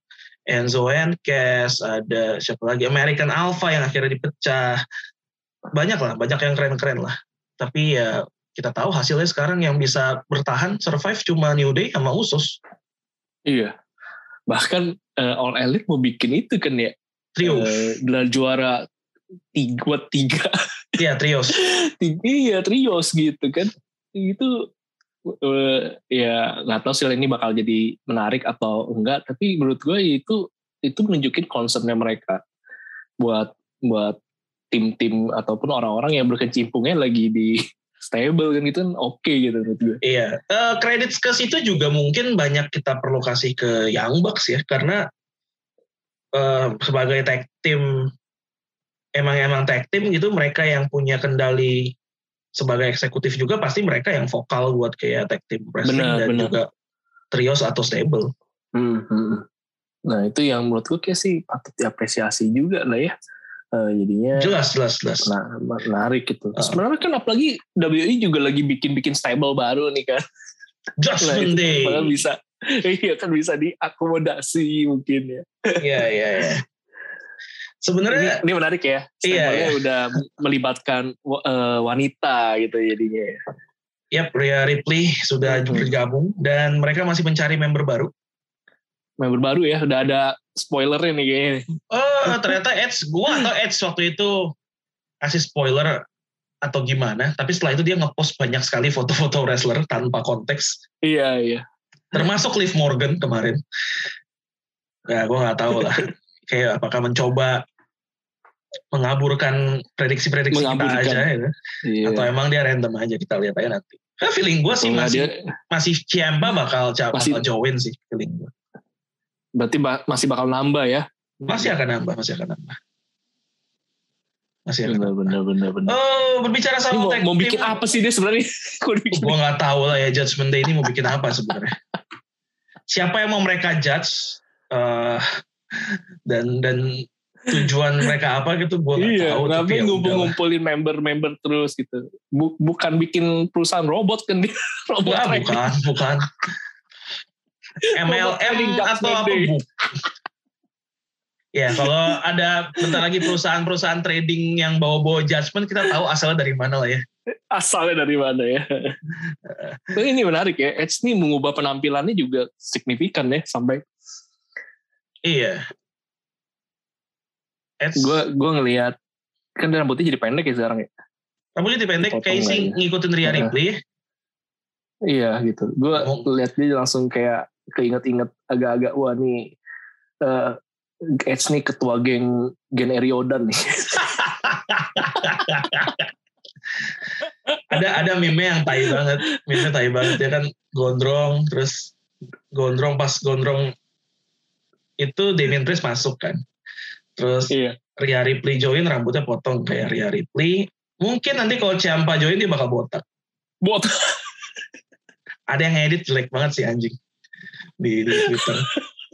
Enzo and Cass, ada siapa lagi American Alpha yang akhirnya dipecah. Banyak lah, banyak yang keren-keren lah. Tapi ya kita tahu hasilnya sekarang yang bisa bertahan survive cuma New Day sama Usos Iya. Bahkan eh, All Elite mau bikin itu kan ya. Trio. Eh, gelar juara tiga, tiga, Iya trios. tiga iya trios gitu kan itu eh, ya nggak tahu sih ini bakal jadi menarik atau enggak tapi menurut gue itu itu menunjukin concernnya mereka buat buat tim-tim ataupun orang-orang yang berkecimpungnya lagi di stable kan itu kan oke gitu menurut gue Iya. Eh Kredit ke situ juga mungkin banyak kita perlu kasih ke Young Bucks ya karena eh, sebagai tag team emang emang tag team gitu mereka yang punya kendali sebagai eksekutif juga pasti mereka yang vokal buat kayak tag team wrestling Benar, dan benar. juga trios atau stable. Hmm, hmm. Nah itu yang menurut gue kayak sih patut diapresiasi juga lah ya. Eh, jadinya Jelas jelas jelas. nah, menarik gitu. Ah. Sebenarnya kan apalagi WI juga lagi bikin-bikin stable baru nih kan. Judgment Nah, Day. Bisa, iya kan bisa diakomodasi mungkin ya. Iya iya iya. Sebenarnya Ini, ini menarik ya. Iya, iya. udah melibatkan eh, wanita gitu jadinya. ya Rhea Ripley sudah Hmm. bergabung dan mereka masih mencari member baru. Member baru ya, udah ada spoilernya nih kayaknya. Oh ternyata Edge, gua atau Edge waktu itu kasih spoiler atau gimana. Tapi setelah itu dia ngepost banyak sekali foto-foto wrestler tanpa konteks. Iya iya. Termasuk Liv Morgan kemarin. Ya gua nggak tahu lah. Kayak apakah mencoba mengaburkan prediksi-prediksi kita Mengaburkan. aja ya. Iya. Atau emang dia random aja kita lihat aja nanti. Nah, feeling gue sih masih dia- masih Ciampa bakal bakal Masih- join sih feeling gue. berarti ba- masih bakal nambah ya. Masih akan nambah, masih akan nambah. Masih akan bener bener bener bener. Oh, berbicara Ini sama mau, mau bikin apa sih dia sebenarnya? Gue nggak tahu lah ya Judgment Day ini mau bikin apa sebenarnya. Siapa yang mau mereka judge eh, dan dan tujuan mereka apa gitu gue nggak Iya, tahu. tapi ya ngumpul-ngumpulin member-member terus gitu. Bu- bukan bikin perusahaan robot kan dia. robot trading. bukan, bukan. MLM atau apa? Ya kalau ada bentar lagi perusahaan-perusahaan trading yang bawa-bawa judgment kita tahu asalnya dari mana lah ya. Asalnya dari mana ya. Tapi ini menarik ya. Edge ini mengubah penampilannya juga signifikan ya. Sampai Iya. Edge, gue gua ngelihat kan rambutnya jadi pendek ya sekarang ya. rambutnya dipendek Potong kayak sih aja. ngikutin Ria. Ripley ya. Iya gitu. Gue Oh. lihat dia langsung kayak keinget-inget agak-agak wah nih eh Edge nih ketua geng Gen Eriodan nih. ada ada meme yang tai banget meme tai banget dia kan gondrong terus gondrong pas gondrong itu Damien Priest masuk kan. Terus Iya. Rhea Ripley join rambutnya potong kayak Rhea Ripley. Mungkin nanti kalau Ciampa join dia bakal botak. Bot. Ada yang edit jelek banget sih anjing di, di Twitter.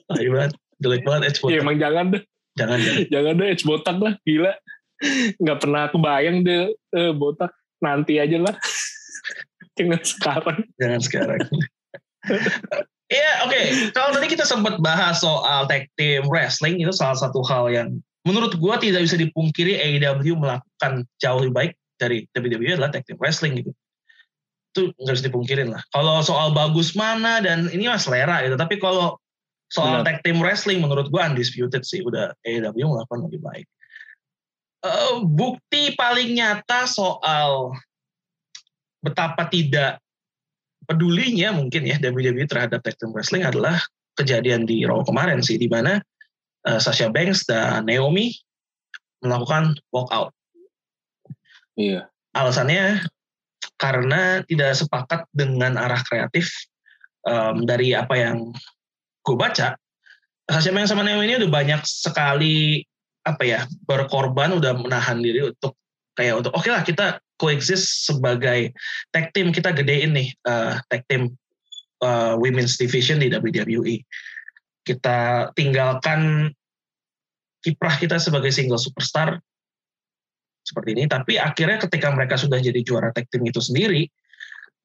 Tai banget, jelek banget edge Ya botak. emang jangan deh. Jangan jangan. Jangan deh edge botak lah. Gila. Nggak pernah kebayang deh eh, botak. Nanti aja lah. Jangan sekarang. jangan sekarang. Iya, oke. Kalau tadi kita sempat bahas soal tag team wrestling itu salah satu hal yang menurut gua tidak bisa dipungkiri AEW melakukan jauh lebih baik dari WWE adalah tag team wrestling gitu. Itu nggak harus dipungkirin lah. Kalau soal bagus mana dan ini mas selera gitu. Tapi kalau soal Benar. tag team wrestling menurut gua undisputed sih udah AEW melakukan lebih baik. Eh, bukti paling nyata soal betapa tidak pedulinya mungkin ya WWE terhadap tag team wrestling adalah kejadian di Raw kemarin sih di mana uh, Sasha Banks dan Naomi melakukan walkout. Iya. Alasannya karena tidak sepakat dengan arah kreatif um, dari apa yang gue baca. Sasha Banks sama Naomi ini udah banyak sekali apa ya berkorban udah menahan diri untuk kayak untuk oke lah kita coexist sebagai tag team kita gedein nih uh, tag team uh, women's division di WWE. Kita tinggalkan kiprah kita sebagai single superstar seperti ini. Tapi akhirnya ketika mereka sudah jadi juara tag team itu sendiri,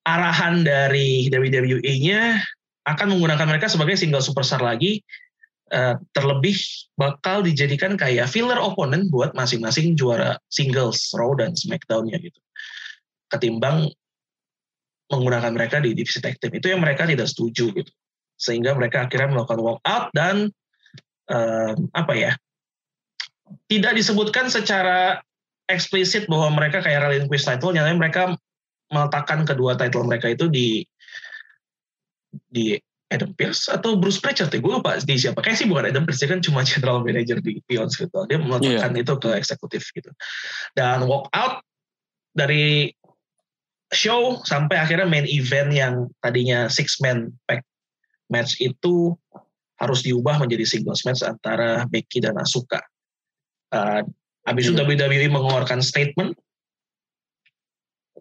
arahan dari WWE-nya akan menggunakan mereka sebagai single superstar lagi. Uh, terlebih bakal dijadikan kayak filler opponent buat masing-masing juara singles Raw dan SmackDown-nya gitu ketimbang menggunakan mereka di divisi tag team itu yang mereka tidak setuju gitu sehingga mereka akhirnya melakukan walk out dan um, apa ya tidak disebutkan secara eksplisit bahwa mereka kayak relinquish title nyatanya mereka meletakkan kedua title mereka itu di di Adam Pearce atau Bruce Pritchard ya? Gue lupa di siapa. Kayak sih bukan Adam Pearce dia kan cuma general manager di Beyond gitu. Dia meletakkan itu ke eksekutif gitu. Dan walk out dari show sampai akhirnya main event yang tadinya six man pack match itu harus diubah menjadi singles match antara Becky dan Asuka. Uh, habis itu WWE mengeluarkan statement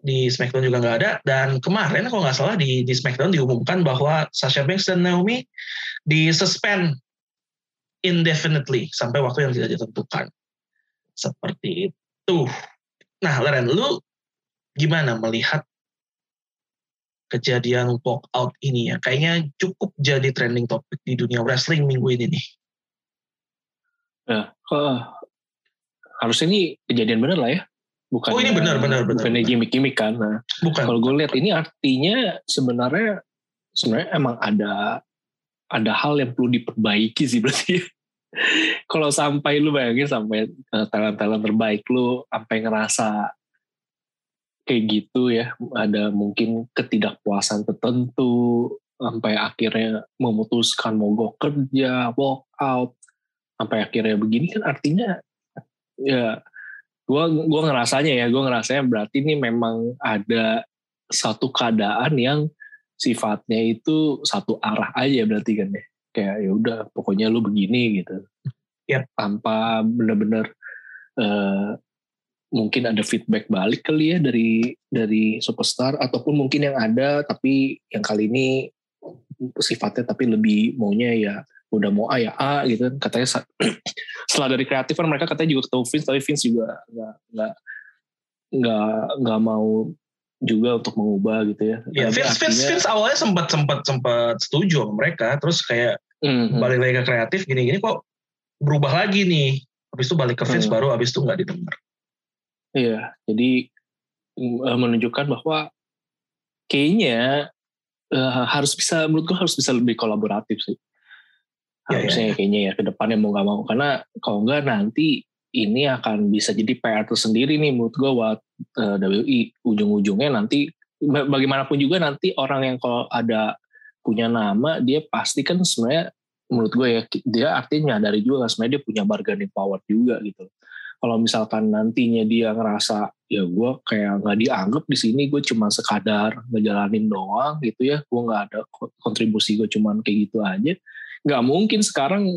di SmackDown juga nggak ada dan kemarin kalau nggak salah di, di SmackDown diumumkan bahwa Sasha Banks dan Naomi di suspend indefinitely sampai waktu yang tidak ditentukan. Seperti itu. Nah, Leren, lu gimana melihat kejadian walk out ini ya? Kayaknya cukup jadi trending topik di dunia wrestling minggu ini nih. Ya, uh, harusnya ini kejadian bener lah ya. Bukan Oh, ini benar, benar, benar, Bukannya benar. gimmick-gimmick kan. Nah, Bukan. kalau gue lihat ini artinya sebenarnya sebenarnya emang ada ada hal yang perlu diperbaiki sih berarti. kalau sampai lu bayangin sampai uh, talent-talent terbaik lu sampai ngerasa kayak gitu ya, ada mungkin ketidakpuasan tertentu sampai akhirnya memutuskan mogok kerja, walk out, sampai akhirnya begini kan artinya ya gua gua ngerasanya ya, gua ngerasanya berarti ini memang ada satu keadaan yang sifatnya itu satu arah aja berarti kan ya. Kayak ya udah pokoknya lu begini gitu. Yap. Tanpa bener-bener eh, mungkin ada feedback balik kali ya dari dari superstar ataupun mungkin yang ada tapi yang kali ini sifatnya tapi lebih maunya ya udah mau A ya A gitu kan. katanya setelah dari kreatif kan mereka katanya juga ketemu Vince tapi Vince juga nggak nggak nggak nggak mau juga untuk mengubah gitu ya. Ya, Vince, Vince, Vince awalnya sempat sempat sempat setuju sama mereka, terus kayak Mhm. balik lagi ke kreatif gini-gini kok berubah lagi nih. Habis itu balik ke Vince Hmm. baru habis itu nggak didengar. Iya, jadi eh, menunjukkan bahwa kayaknya eh, harus bisa menurut gua harus bisa lebih kolaboratif sih. Ya, Harusnya kayaknya ya ke depannya mau nggak mau. Karena kalau nggak nanti ini akan bisa jadi PR tersendiri nih menurut gua buat eh, WI ujung-ujungnya nanti ba- bagaimanapun juga nanti orang yang kalau ada punya nama dia pasti kan sebenarnya menurut gue ya dia artinya nyadari juga kan sebenarnya dia punya bargaining power juga gitu. Kalau misalkan nantinya dia ngerasa ya gue kayak nggak dianggap di sini gue cuma sekadar ngejalanin doang gitu ya gue nggak ada ko- kontribusi gue cuman kayak gitu aja nggak mungkin sekarang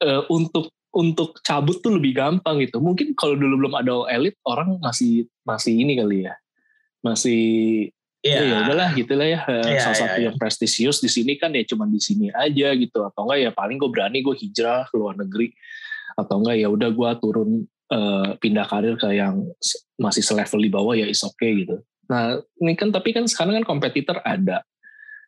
uh, untuk untuk cabut tuh lebih gampang gitu. Mungkin kalau dulu belum ada elit orang masih masih ini kali ya. Masih yeah. ya udahlah gitulah ya. Yeah, Salah yeah, satu yeah. yang prestisius di sini kan ya cuma di sini aja gitu atau enggak ya paling gue berani gue hijrah ke luar negeri atau enggak ya udah gue turun uh, pindah karir ke yang masih selevel di bawah ya is okay gitu. Nah, ini kan tapi kan sekarang kan kompetitor ada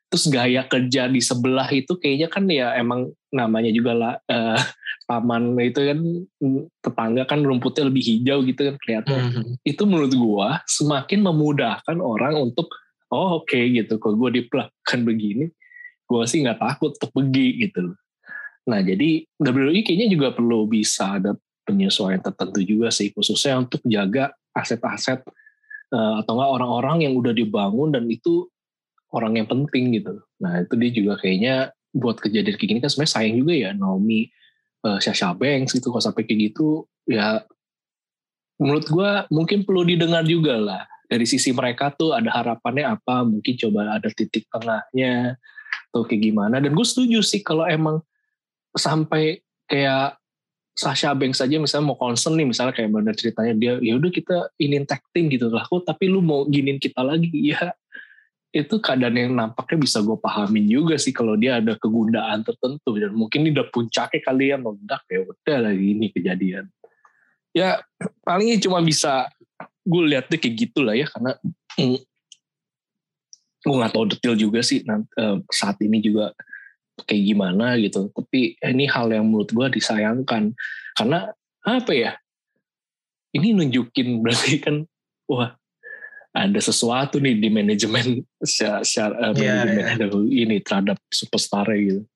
terus gaya kerja di sebelah itu kayaknya kan ya emang namanya juga lah uh, taman itu kan mm, tetangga kan rumputnya lebih hijau gitu kan kelihatan mm -hmm. itu menurut gua semakin memudahkan orang untuk oh oke okay, gitu. Kalau gua diperlakukan begini gua sih nggak takut untuk pergi gitu nah jadi WWE kayaknya juga perlu bisa ada penyesuaian tertentu juga sih khususnya untuk jaga aset-aset uh, atau enggak orang-orang yang udah dibangun dan itu orang yang penting gitu. Nah itu dia juga kayaknya buat kejadian kayak gini kan sebenarnya sayang juga ya Naomi uh, Sasha Banks gitu kalau sampai kayak gitu ya menurut gue mungkin perlu didengar juga lah. Dari sisi mereka tuh ada harapannya apa mungkin coba ada titik tengahnya atau kayak gimana. Dan gue setuju sih kalau emang sampai kayak Sasha Banks saja misalnya mau concern nih misalnya kayak benar ceritanya dia ya udah kita ingin tag team gitu lah kok tapi lu mau giniin kita lagi? Ya itu keadaan yang nampaknya bisa gue pahamin juga sih kalau dia ada kegundaan tertentu. Dan mungkin ini udah puncaknya kali ya meledak ya udah lagi ini kejadian. Ya palingnya cuma bisa gue lihat deh kayak gitulah ya karena mm, gue nggak tahu detail juga sih nanti, eh, saat ini juga kayak gimana gitu. Tapi ini hal yang menurut gue disayangkan. Karena apa ya ini nunjukin berarti kan wah ada sesuatu nih di manajemen secara, yeah, manajemen yeah. ini terhadap superstar gitu.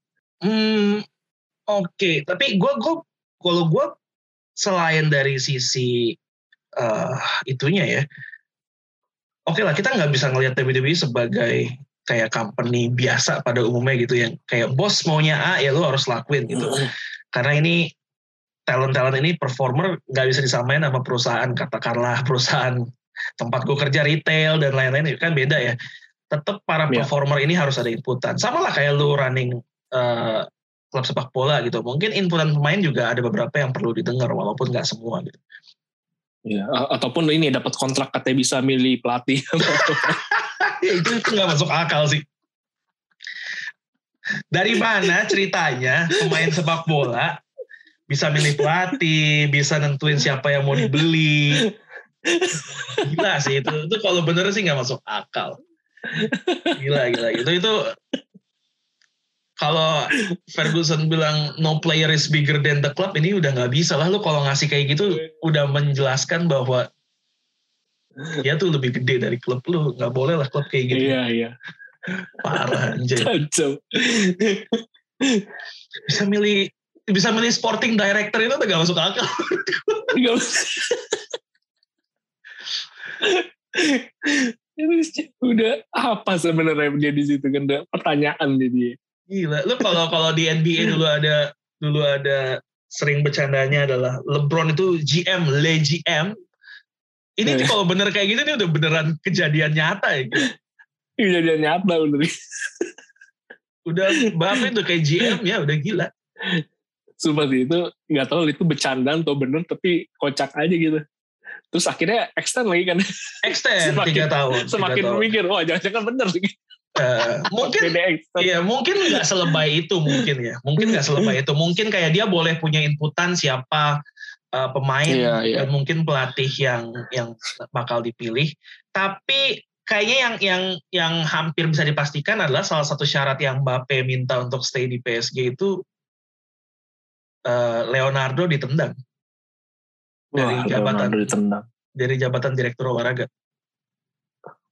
Hmm, oke. Okay. Tapi gue gue kalau gue selain dari sisi uh, itunya ya, oke okay lah kita nggak bisa ngelihat WWE sebagai kayak company biasa pada umumnya gitu yang kayak bos maunya A ya lu harus lakuin gitu. Mm. Karena ini talent-talent ini performer nggak bisa disamain sama perusahaan katakanlah perusahaan tempat gue kerja retail dan lain-lain itu kan beda ya. Tetap para yeah. performer ini harus ada inputan. Sama lah kayak lu running uh, klub sepak bola gitu. Mungkin inputan pemain juga ada beberapa yang perlu didengar walaupun nggak semua gitu. Ya, ataupun ini dapat kontrak katanya bisa milih pelatih. ya, itu itu nggak masuk akal sih. Dari mana ceritanya pemain sepak bola bisa milih pelatih, bisa nentuin siapa yang mau dibeli, gila sih itu itu kalau bener sih nggak masuk akal. Gila gila itu itu kalau Ferguson bilang no player is bigger than the club ini udah nggak bisa lah lu kalau ngasih kayak gitu udah menjelaskan bahwa dia tuh lebih gede dari klub lu nggak boleh lah klub kayak gitu. Iya iya. Parah anjir bisa milih bisa milih sporting director itu udah gak masuk akal udah apa sebenarnya dia di situ kan? Pertanyaan jadi. Gila lu kalau kalau di NBA dulu ada dulu ada sering bercandanya adalah LeBron itu GM le GM ini nih kalau bener kayak gitu nih udah beneran kejadian nyata ya gitu. kejadian nyata bener. Udah bapak itu kayak GM ya udah gila. Sumpah sih itu nggak tahu itu bercandaan atau bener tapi kocak aja gitu terus akhirnya extend lagi kan. Extend tiga tahun semakin tiga mikir wah jangan-jangan bener sih. Uh, mungkin iya mungkin nggak selebay itu mungkin ya. Mungkin nggak selebay itu. Mungkin kayak dia boleh punya inputan siapa uh, pemain yeah, yeah. dan mungkin pelatih yang yang bakal dipilih. Tapi kayaknya yang yang yang hampir bisa dipastikan adalah salah satu syarat yang Mbappe minta untuk stay di PSG itu uh, Leonardo ditendang dari Wah, jabatan ditendang. dari jabatan direktur olahraga.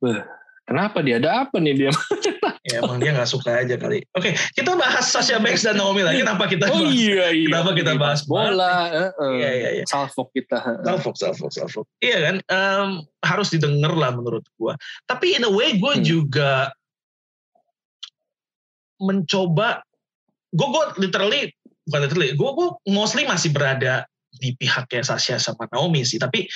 Wah, kenapa dia ada apa nih dia? ya emang dia nggak suka aja kali. Oke, kita bahas Sasha Banks dan Naomi lagi. Kenapa kita oh, bahas? iya, iya. Kenapa kita bahas bola? Uh, iya, iya, iya. Salfok kita. Salfok, salfok, salfok. Iya kan? Um, harus didengar lah menurut gua. Tapi in a way gue hmm. juga mencoba. Gue gue literally bukan literally. Gue gue mostly masih berada di pihaknya Sasha sama Naomi sih. Tapi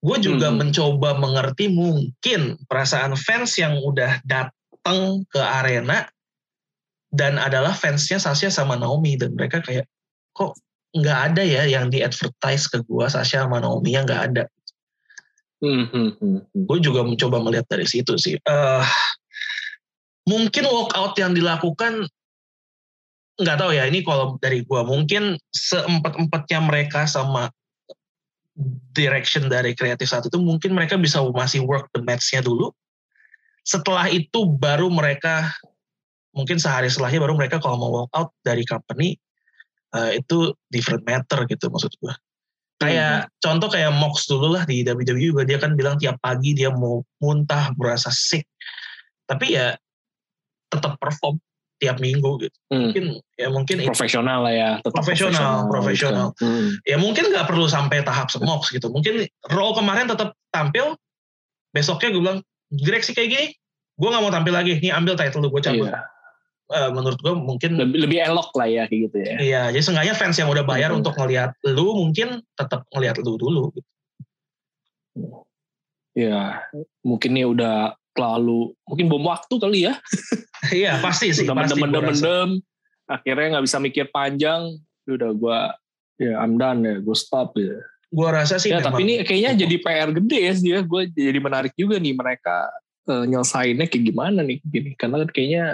gue juga hmm. mencoba mengerti mungkin perasaan fans yang udah datang ke arena dan adalah fansnya Sasha sama Naomi dan mereka kayak kok nggak ada ya yang di advertise ke gua Sasha sama Naomi yang nggak ada. Hmm, hmm, hmm, hmm. Gue juga mencoba melihat dari situ sih. Eh mungkin walkout yang dilakukan nggak tahu ya ini kalau dari gua mungkin seempat empatnya mereka sama direction dari kreatif saat itu mungkin mereka bisa masih work the match-nya dulu. Setelah itu baru mereka mungkin sehari setelahnya baru mereka kalau mau walk out dari company uh, itu different matter gitu maksud gua. Kayak contoh kayak Mox dulu lah di WWE juga dia kan bilang tiap pagi dia mau muntah merasa sick. Tapi ya tetap perform tiap minggu gitu. Hmm. Mungkin ya mungkin Profesional lah ya. tetap Profesional, profesional. gitu. Hmm. ya mungkin nggak perlu sampai tahap semox gitu. Mungkin Raw kemarin tetap tampil, besoknya gue bilang direksi kayak gini, gue nggak mau tampil lagi. Nih ambil title lu gue cabut. Iya. Eh, menurut gue mungkin Lebih, lebih elok lah ya kayak gitu ya. Iya, jadi seenggaknya fans yang udah bayar Hmm. untuk ngelihat lu mungkin tetap ngelihat lu dulu. Gitu. Iya. Mungkin ini udah terlalu mungkin bom waktu kali ya. Iya pasti sih, udah pasti mendem mendem mendem. Akhirnya nggak bisa mikir panjang. Ya Udah gua ya I'm done ya, gue stop ya. Gua rasa sih Ya tapi ini kayaknya jadi PR gede ya dia. Gue jadi menarik juga nih mereka eh, nyelesainnya kayak gimana nih gini. Karena kan kayaknya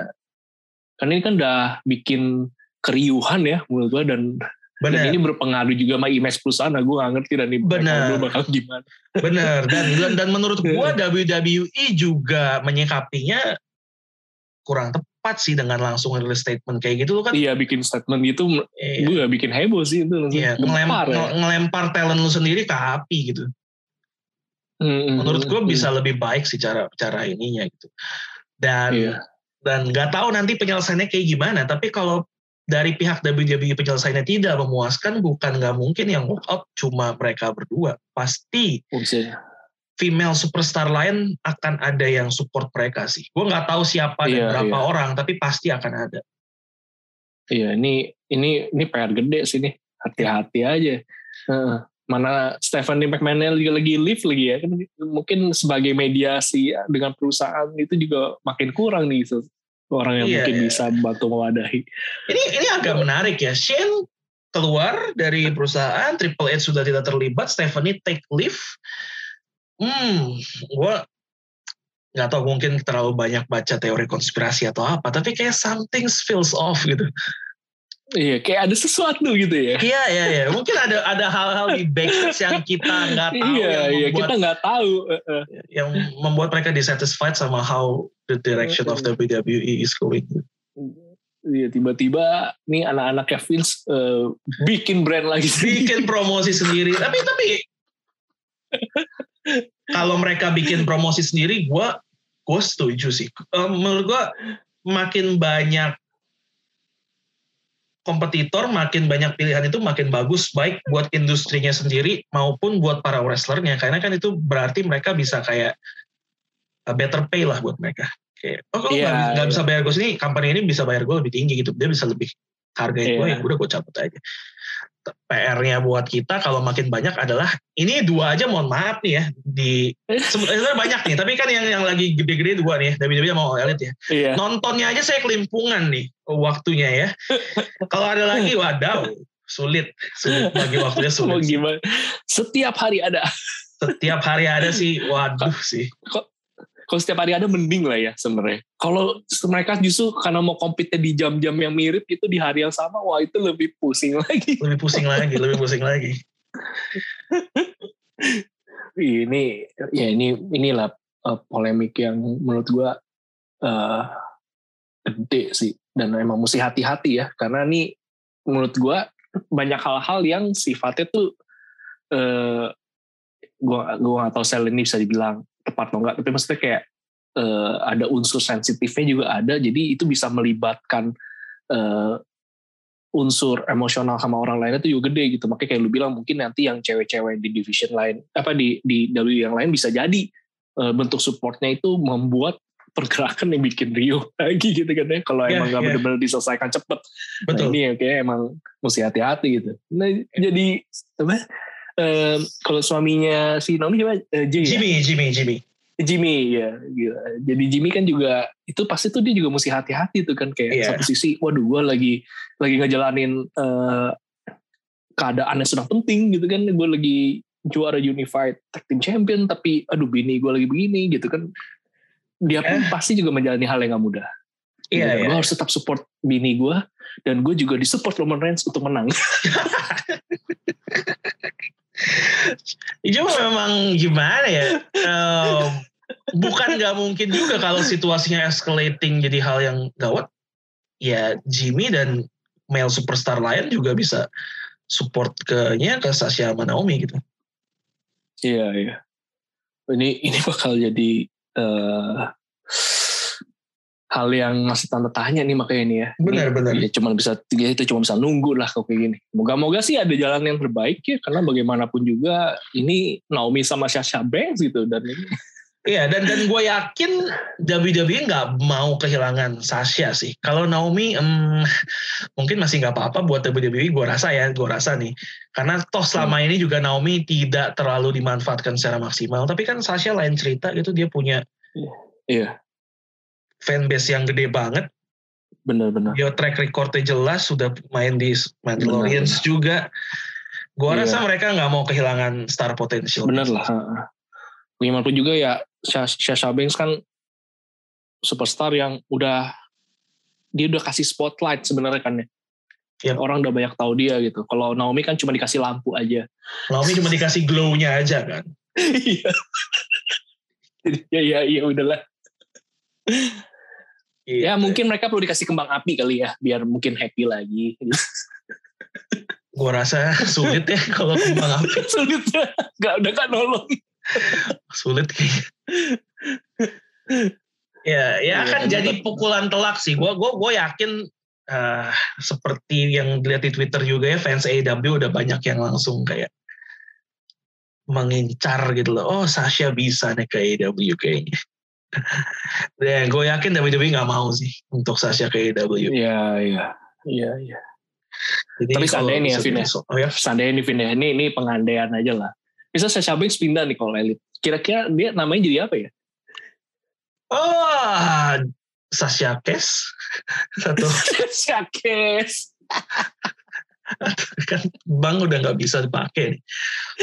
kan ini kan udah bikin keriuhan ya menurut gue dan, dan bener, ini berpengaruh juga sama image perusahaan. Nah, gue gak ngerti dan ini Bener. bakal gimana. bener. Dan, dan dan menurut gua WWE juga menyikapinya kurang tepat sih dengan langsung rilis statement kayak gitu lu kan. Iya bikin statement gitu, Iya. gue gak bikin heboh sih itu. Iya, ngelempar, ya. ngelempar talent lu sendiri ke api gitu. Hmm, Menurut gue bisa lebih baik sih cara cara ininya gitu. Dan Iya. dan nggak tahu nanti penyelesaiannya kayak gimana. Tapi kalau dari pihak WWE penyelesaiannya tidak memuaskan, bukan nggak mungkin yang walk out cuma mereka berdua. Pasti Bisa. female superstar lain akan ada yang support mereka sih. Gue nggak tahu siapa Iya, dan berapa iya. orang, tapi pasti akan ada. Iya, ini ini ini PR gede sih nih. Hati-hati aja. Heeh. mana Stephanie McMahon juga lagi live lagi ya kan mungkin sebagai mediasi dengan perusahaan itu juga makin kurang nih orang yang Iya, mungkin iya. bisa membantu mewadahi. Ini ini agak menarik ya. Shane keluar dari perusahaan, Triple H sudah tidak terlibat, Stephanie take leave. Hmm, gue nggak tahu mungkin terlalu banyak baca teori konspirasi atau apa, tapi kayak something feels off gitu. Iya, kayak ada sesuatu gitu ya. Iya iya iya, mungkin ada ada hal-hal di backstage yang kita nggak tahu Iya, yang iya, membuat kita nggak tahu. Yang membuat mereka dissatisfied sama how the direction of WWE is going. Iya, tiba-tiba nih anak-anaknya Vince eh, bikin brand lagi bikin promosi sendiri tapi tapi kalau mereka bikin promosi sendiri gue gue setuju sih Eh, menurut gue makin banyak kompetitor makin banyak pilihan itu makin bagus baik buat industrinya sendiri maupun buat para wrestlernya. Karena kan itu berarti mereka bisa kayak uh, better pay lah buat mereka. Kayak oh kalau Iya, nggak iya. bisa bayar gue sini company ini bisa bayar gue lebih tinggi gitu. Dia bisa lebih hargain gue Iya. ya udah gue cabut aja PR-nya buat kita kalau makin banyak adalah ini dua aja mohon maaf nih ya di sebenarnya banyak nih tapi kan yang yang lagi gede-gede dua nih WWE sama All Elite ya Iya. nontonnya aja saya kelimpungan nih waktunya ya kalau ada lagi wadaw sulit sulit bagi waktunya Mau sulit gimana? Setiap hari ada. setiap hari ada sih waduh sih Kalau setiap hari ada mending lah ya sebenarnya. Kalau mereka justru karena mau compete di jam-jam yang mirip itu di hari yang sama, wah itu lebih pusing lagi. lebih pusing lagi lebih pusing lagi ini ya ini inilah eh, polemik yang menurut gua eh, gede sih dan emang mesti hati-hati ya karena ini menurut gua banyak hal-hal yang sifatnya tuh eh gua gua gak tahu sel ini bisa dibilang tepat atau enggak tapi maksudnya kayak eh, ada unsur sensitifnya juga ada jadi itu bisa melibatkan eh, unsur emosional sama orang lain itu juga gede gitu makanya kayak lu bilang mungkin nanti yang cewek-cewek di division lain apa di di W yang lain bisa jadi eh, bentuk supportnya itu membuat pergerakan yang bikin Rio lagi gitu kan ya kalau Iya, emang nggak iya. benar-benar diselesaikan cepet Nah, betul ini ya kayak emang mesti hati-hati gitu. Nah jadi apa? Eh, kalau suaminya si Naomi siapa? Jay ya? Jimmy Jimmy Jimmy Jimmy ya gila. jadi Jimmy kan juga itu pasti tuh dia juga mesti hati-hati tuh kan kayak Iya. satu sisi waduh gue lagi lagi ngejalanin eh, keadaan yang sedang penting gitu kan gue lagi juara unified tag team champion tapi aduh bini gue lagi begini gitu kan dia pun Eh. pasti juga menjalani hal yang gak mudah Iya, iya. gue harus tetap support bini gue dan gue juga disupport Roman Reigns untuk menang Cuma memang gimana ya? em, bukan nggak mungkin juga kalau situasinya escalating jadi hal yang gawat. Ya Jimmy dan male superstar lain juga bisa support ke nya ke Sasha sama Naomi gitu. Iya iya. Ini ini bakal jadi eh hal yang masih tanda tanya nih makanya ini ya. Benar, benar. Ya cuma bisa ya itu cuma bisa nunggu lah kalau kayak gini. Moga-moga sih ada jalan yang terbaik ya karena bagaimanapun juga ini Naomi sama Sasha Banks gitu dan ini Iya dan dan gue yakin WWE nggak mau kehilangan Sasha sih. Kalau Naomi em, mungkin masih nggak apa-apa buat WWE. Gue rasa ya, gue rasa nih. Karena toh selama ini juga Naomi tidak terlalu dimanfaatkan secara maksimal. Tapi kan Sasha lain cerita gitu. Dia punya iya fanbase yang gede banget. benar-benar. Dia track recordnya jelas. Sudah main di Mandalorians juga. Gue Iya. rasa mereka nggak mau kehilangan star potential. Benar lah. heeh. Bagaimanapun juga ya Sasha Banks kan superstar yang udah dia udah kasih spotlight sebenarnya kan ya. Yap. Orang udah banyak tahu dia gitu. Kalau Naomi kan cuma dikasih lampu aja. Naomi cuma dikasih glow-nya aja kan. Iya. Jadi, ya ya ya udahlah. Iya. Ya mungkin mereka perlu dikasih kembang api kali ya biar mungkin happy lagi. Gue rasa sulit ya kalau kembang api. Sulit ya. Gak udah kan nolong. sulit kayaknya. ya, ya Iya, akan bener. jadi pukulan telak sih. Gue gua, gua yakin eh, seperti yang dilihat di Twitter juga ya fans AEW udah banyak yang langsung kayak mengincar gitu loh. Oh Sasha bisa nih ke AEW kayaknya. Dan gue yakin WWE nggak mau sih untuk Sasha ke AEW. Iya iya. Iya iya. Jadi Tapi kalau seandainya nih ya, Vin ya. Oh ya, Seandainya nih Vin ya. Ini, ini pengandaian aja lah. Bisa Sasha Banks pindah nih kalau elit. Kira-kira dia namanya jadi apa ya? Oh, Sasha Cash satu Syakes. kan bank udah nggak bisa dipakai nih.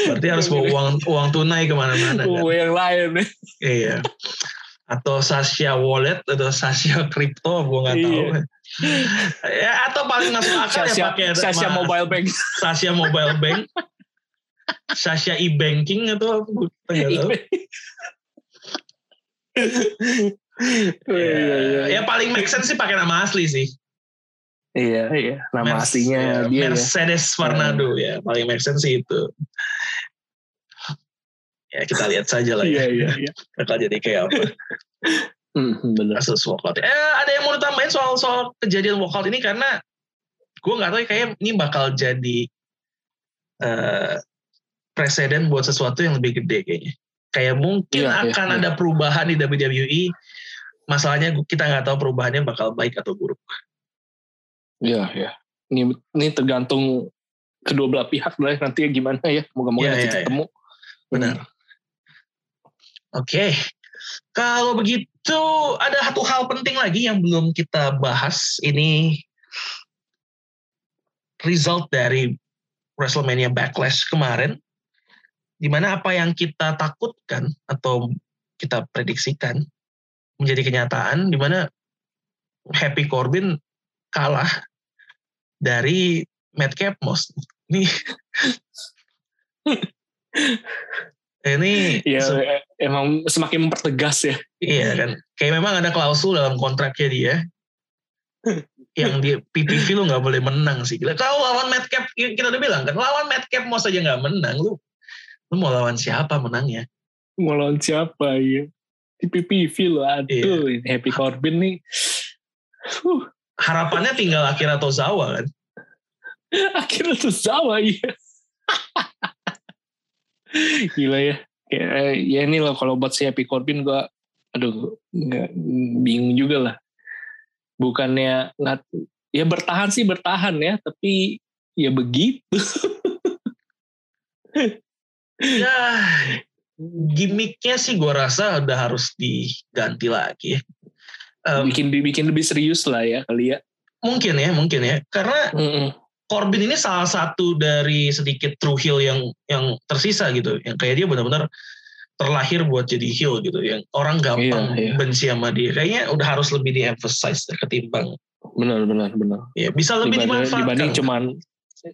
Berarti harus bawa uang uang tunai ke mana-mana kan. Oh, yang lain nih. Iya. Atau Sasha Wallet atau Sasha Crypto, gue nggak tahu. Iya. ya atau paling masuk akal Sasha, ya pakai Sasha ma- Mobile Bank. Sasha Mobile Bank, Sasha e-banking atau gue nggak tahu. Iya, iya. Ya paling make sense sih pakai nama asli sih. Iya, iya. Nama Mer- aslinya ya, dia ya. Mercedes Fernando ya paling make sense sih itu. Ya kita lihat saja lah Iya, ya. iya, iya. Bakal jadi kayak apa. Hmm, bener. kasus walkout. Eh, ada yang mau ditambahin soal soal kejadian walkout ini karena gue nggak tahu ya, kayak ini bakal jadi eh presiden buat sesuatu yang lebih gede kayaknya. Kayak mungkin Iya, iya, akan iya. ada perubahan di WWE. Masalahnya kita nggak tahu perubahannya bakal baik atau buruk. Iya, iya. Ini, ini tergantung kedua belah pihak lah nanti ya gimana ya. Moga-moga Iya, nanti iya, iya. ketemu. Benar. Oke. Kalau begitu ada satu hal penting lagi yang belum kita bahas. Ini result dari WrestleMania Backlash kemarin. Di mana apa yang kita takutkan atau kita prediksikan menjadi kenyataan di mana Happy Corbin kalah dari Madcap Moss. Ini ini Ya, se- eh, emang semakin mempertegas ya. Iya kan, kayak memang ada klausul dalam kontraknya dia yang di PPV lu nggak boleh menang sih. Gila. Kalau lawan Madcap kita udah bilang kan, lawan Madcap mau saja nggak menang lu, lu mau lawan siapa menangnya? Mau lawan siapa ya? Di PPV loh, aduh. Iya. Happy Corbin nih. Huh, Harapannya tinggal Akira Tozawa kan. akhirnya tuh sama ya. Gila ya. Kayak, ya ini loh kalau buat si Happy Corbin gua aduh nggak bingung juga lah. Bukannya nggak ya bertahan sih bertahan ya, tapi ya begitu. Ya, gimmicknya sih gue rasa udah harus diganti lagi. Um, bikin bikin lebih serius lah ya kali ya. Mungkin ya, mungkin ya. Karena Mm -mm. Corbin ini salah satu dari sedikit true heel yang yang tersisa gitu. Yang kayak dia benar-benar terlahir buat jadi heel gitu. Yang orang gampang Iya, iya. benci sama dia. Kayaknya udah harus lebih di-emphasize ketimbang. Benar benar benar. Ya, bisa lebih Dibanding, dimanfaatkan. dibanding cuman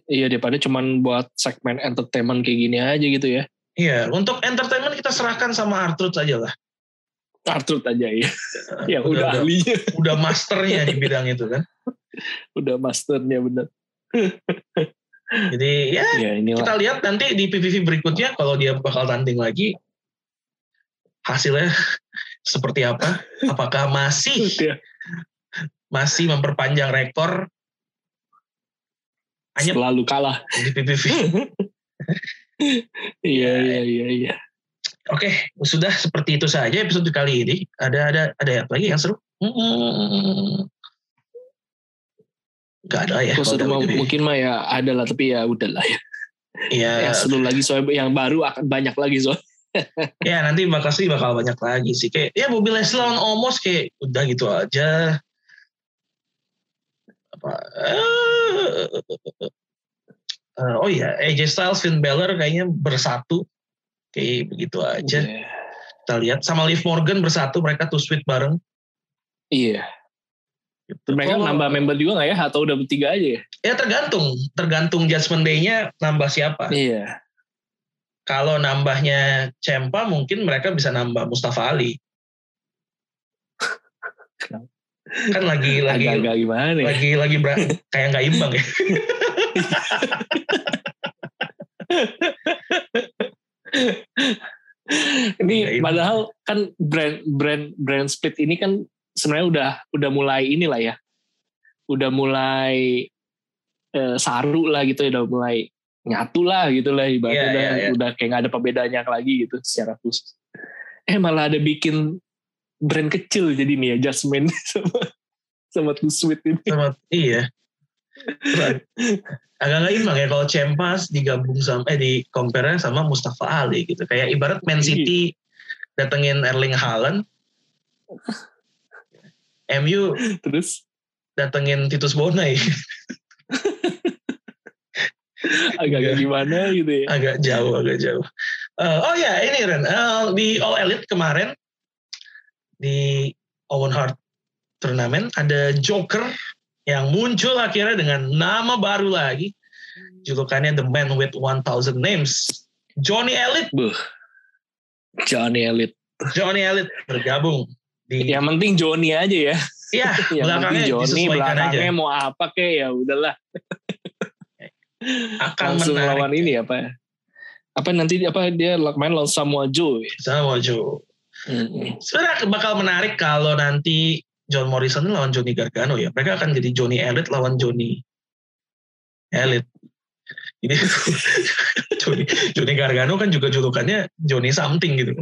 iya daripada cuman buat segmen entertainment kayak gini aja gitu ya. Iya, untuk entertainment kita serahkan sama Arthur aja lah. Arthur aja ya. Yang Udah- udah, udah- ahlinya, Udah masternya di bidang itu kan. udah masternya bener. Jadi ya Ya inilah. kita lihat nanti di PPV berikutnya kalau dia bakal tanding lagi hasilnya seperti apa? Apakah masih Udah. masih memperpanjang rekor hanya Selalu kalah. di PPV? Iya iya iya iya. Oke, sudah seperti itu saja episode kali ini. Ada ada ada apa lagi yang seru? Hmm. Gak ada ya. Kalau kalau seru mah WWE. mungkin mah ya ada lah tapi ya udah lah ya. Iya, Yang seru lagi soalnya yang baru akan banyak lagi soalnya. ya nanti bakal sih bakal banyak lagi sih. Kayak ya Bobby Leslie lawan Omos kayak udah gitu aja. Apa? eh, eh, oh iya, AJ Styles, Finn Balor kayaknya bersatu. Kayak begitu aja. Iya. Kita lihat sama Liv Morgan bersatu mereka tuh sweet bareng. Iya. Gitu. Mereka Kalau- nambah member juga nggak ya? Atau udah bertiga aja ya? Ya tergantung, tergantung Judgment Day-nya nambah siapa. Iya. Kalau nambahnya Cempa mungkin mereka bisa nambah Mustafa Ali. kan lagi lagi Agak-agak gimana ya? lagi lagi kayak nggak imbang ya. Ini padahal kan brand brand brand split ini kan sebenarnya udah udah mulai inilah ya. Udah mulai eh, saru lah gitu ya, udah mulai nyatu lah gitu lah ibaratnya Iya, udah, iya, iya. udah kayak nggak ada perbedaannya lagi gitu secara khusus. Eh malah ada bikin brand kecil jadi nih ya Jasmine sama sama Too Sweet ini. Sama, iya. Agak nggak imbang ya kalau Cempas digabung sama eh di compare sama Mustafa Ali gitu. Kayak ibarat Man City datengin Erling Haaland, MU Terus datengin Titus Bonai. agak-agak Iya. gimana gitu ya. agak jauh agak jauh Eh, oh ya ini Ren Eh, di All Elite kemarin di Owen Hart turnamen ada Joker yang muncul akhirnya dengan nama baru lagi julukannya The Man with 1000 Names Johnny Elite Buh. Johnny Elite. Johnny Elite bergabung di Yang penting Johnny aja ya. ya Yang belakangnya Johnny, disesuaikan aja belakangnya mau apa kek ya udahlah. akan Langsung menarik lawan ini apa? Apa nanti apa dia main lawan Samoa Joe. ya? sama Joe Mm-mm. sebenarnya bakal menarik kalau nanti John Morrison lawan Johnny Gargano ya. Mereka akan jadi Johnny Elite lawan Johnny Elite. Ini Johnny, Johnny Gargano kan juga julukannya Johnny something gitu.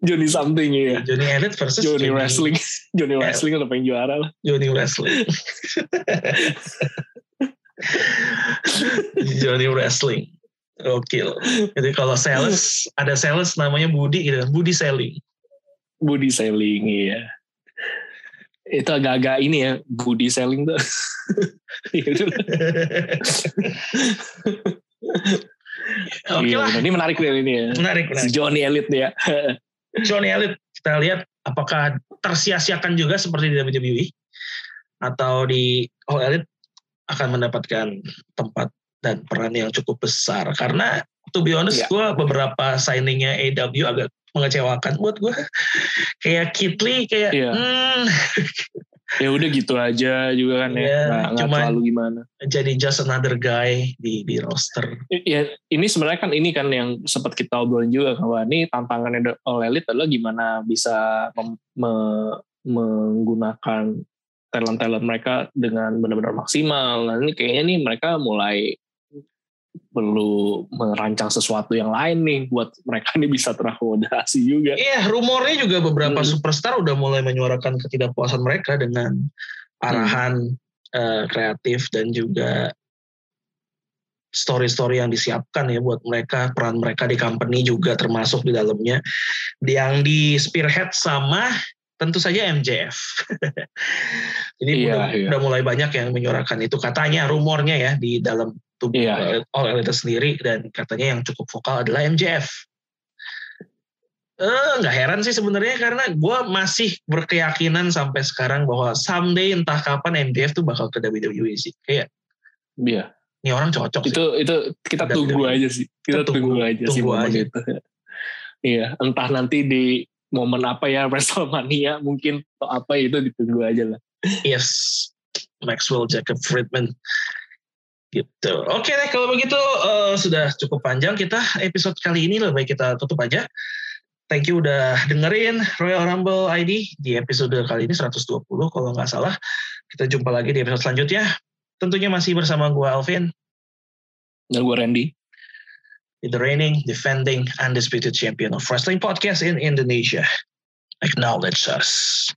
Johnny something ya. Johnny Elite versus Johnny Wrestling. Johnny Eh. Wrestling udah pengen juara lah. Johnny Wrestling. Johnny Wrestling. Oke. Jadi kalau sales ada sales namanya Budi gitu. Budi selling. Body selling iya. Itu agak-agak ini ya, body selling tuh. Ya udah. Oke Iya, lah. Ini menarik deh ini ya. Menarik, Si menarik. Johnny Elite ya. Johnny Elite kita lihat apakah tersia-siakan juga seperti di WWE atau di All Elite akan mendapatkan tempat dan peran yang cukup besar karena to be honest Iya. gue beberapa signingnya AW agak mengecewakan buat gue kayak Kitli kayak Iya. hmm, ya udah gitu aja juga kan Iya, ya. Nggak, nggak cuman- terlalu gimana. jadi just another guy di di roster Ya ini sebenarnya kan ini kan yang sempat kita obrolin juga bahwa ini tantangannya All Elite adalah gimana bisa mem- me- menggunakan talent-talent mereka dengan benar-benar maksimal. Nah ini kayaknya nih mereka mulai perlu merancang sesuatu yang lain nih buat mereka ini bisa terakomodasi juga. Iya, rumornya juga beberapa Hmm. superstar udah mulai menyuarakan ketidakpuasan mereka dengan arahan Hmm. eh, kreatif dan juga story-story yang disiapkan ya buat mereka peran mereka di company juga termasuk di dalamnya yang di spearhead sama tentu saja MJF. Jadi Iya, udah, iya. udah mulai banyak yang menyuarakan itu katanya rumornya ya di dalam tubuh Iya, All Elite sendiri dan katanya yang cukup vokal adalah MJF. Eh, nggak heran sih sebenarnya karena gue masih berkeyakinan sampai sekarang bahwa someday entah kapan MJF tuh bakal ke WWE sih. Kayak Iya. ini orang cocok sih. Itu itu kita Udah, tunggu udah. aja sih. Kita Kita tunggu, tunggu- aja sih tunggu momen aja. itu. Iya, entah nanti di momen apa ya WrestleMania mungkin atau apa itu ditunggu aja lah. Yes, Maxwell Jacob Friedman. Gitu. Oke deh kalau begitu eh, sudah cukup panjang kita episode kali ini lebih baik kita tutup aja. Thank you udah dengerin Royal Rumble ID di episode kali ini 120 kalau nggak salah. Kita jumpa lagi di episode selanjutnya. Tentunya masih bersama gue Alvin, Dan gue Randy. the reigning, defending, undisputed champion of wrestling podcast in Indonesia. Acknowledge us.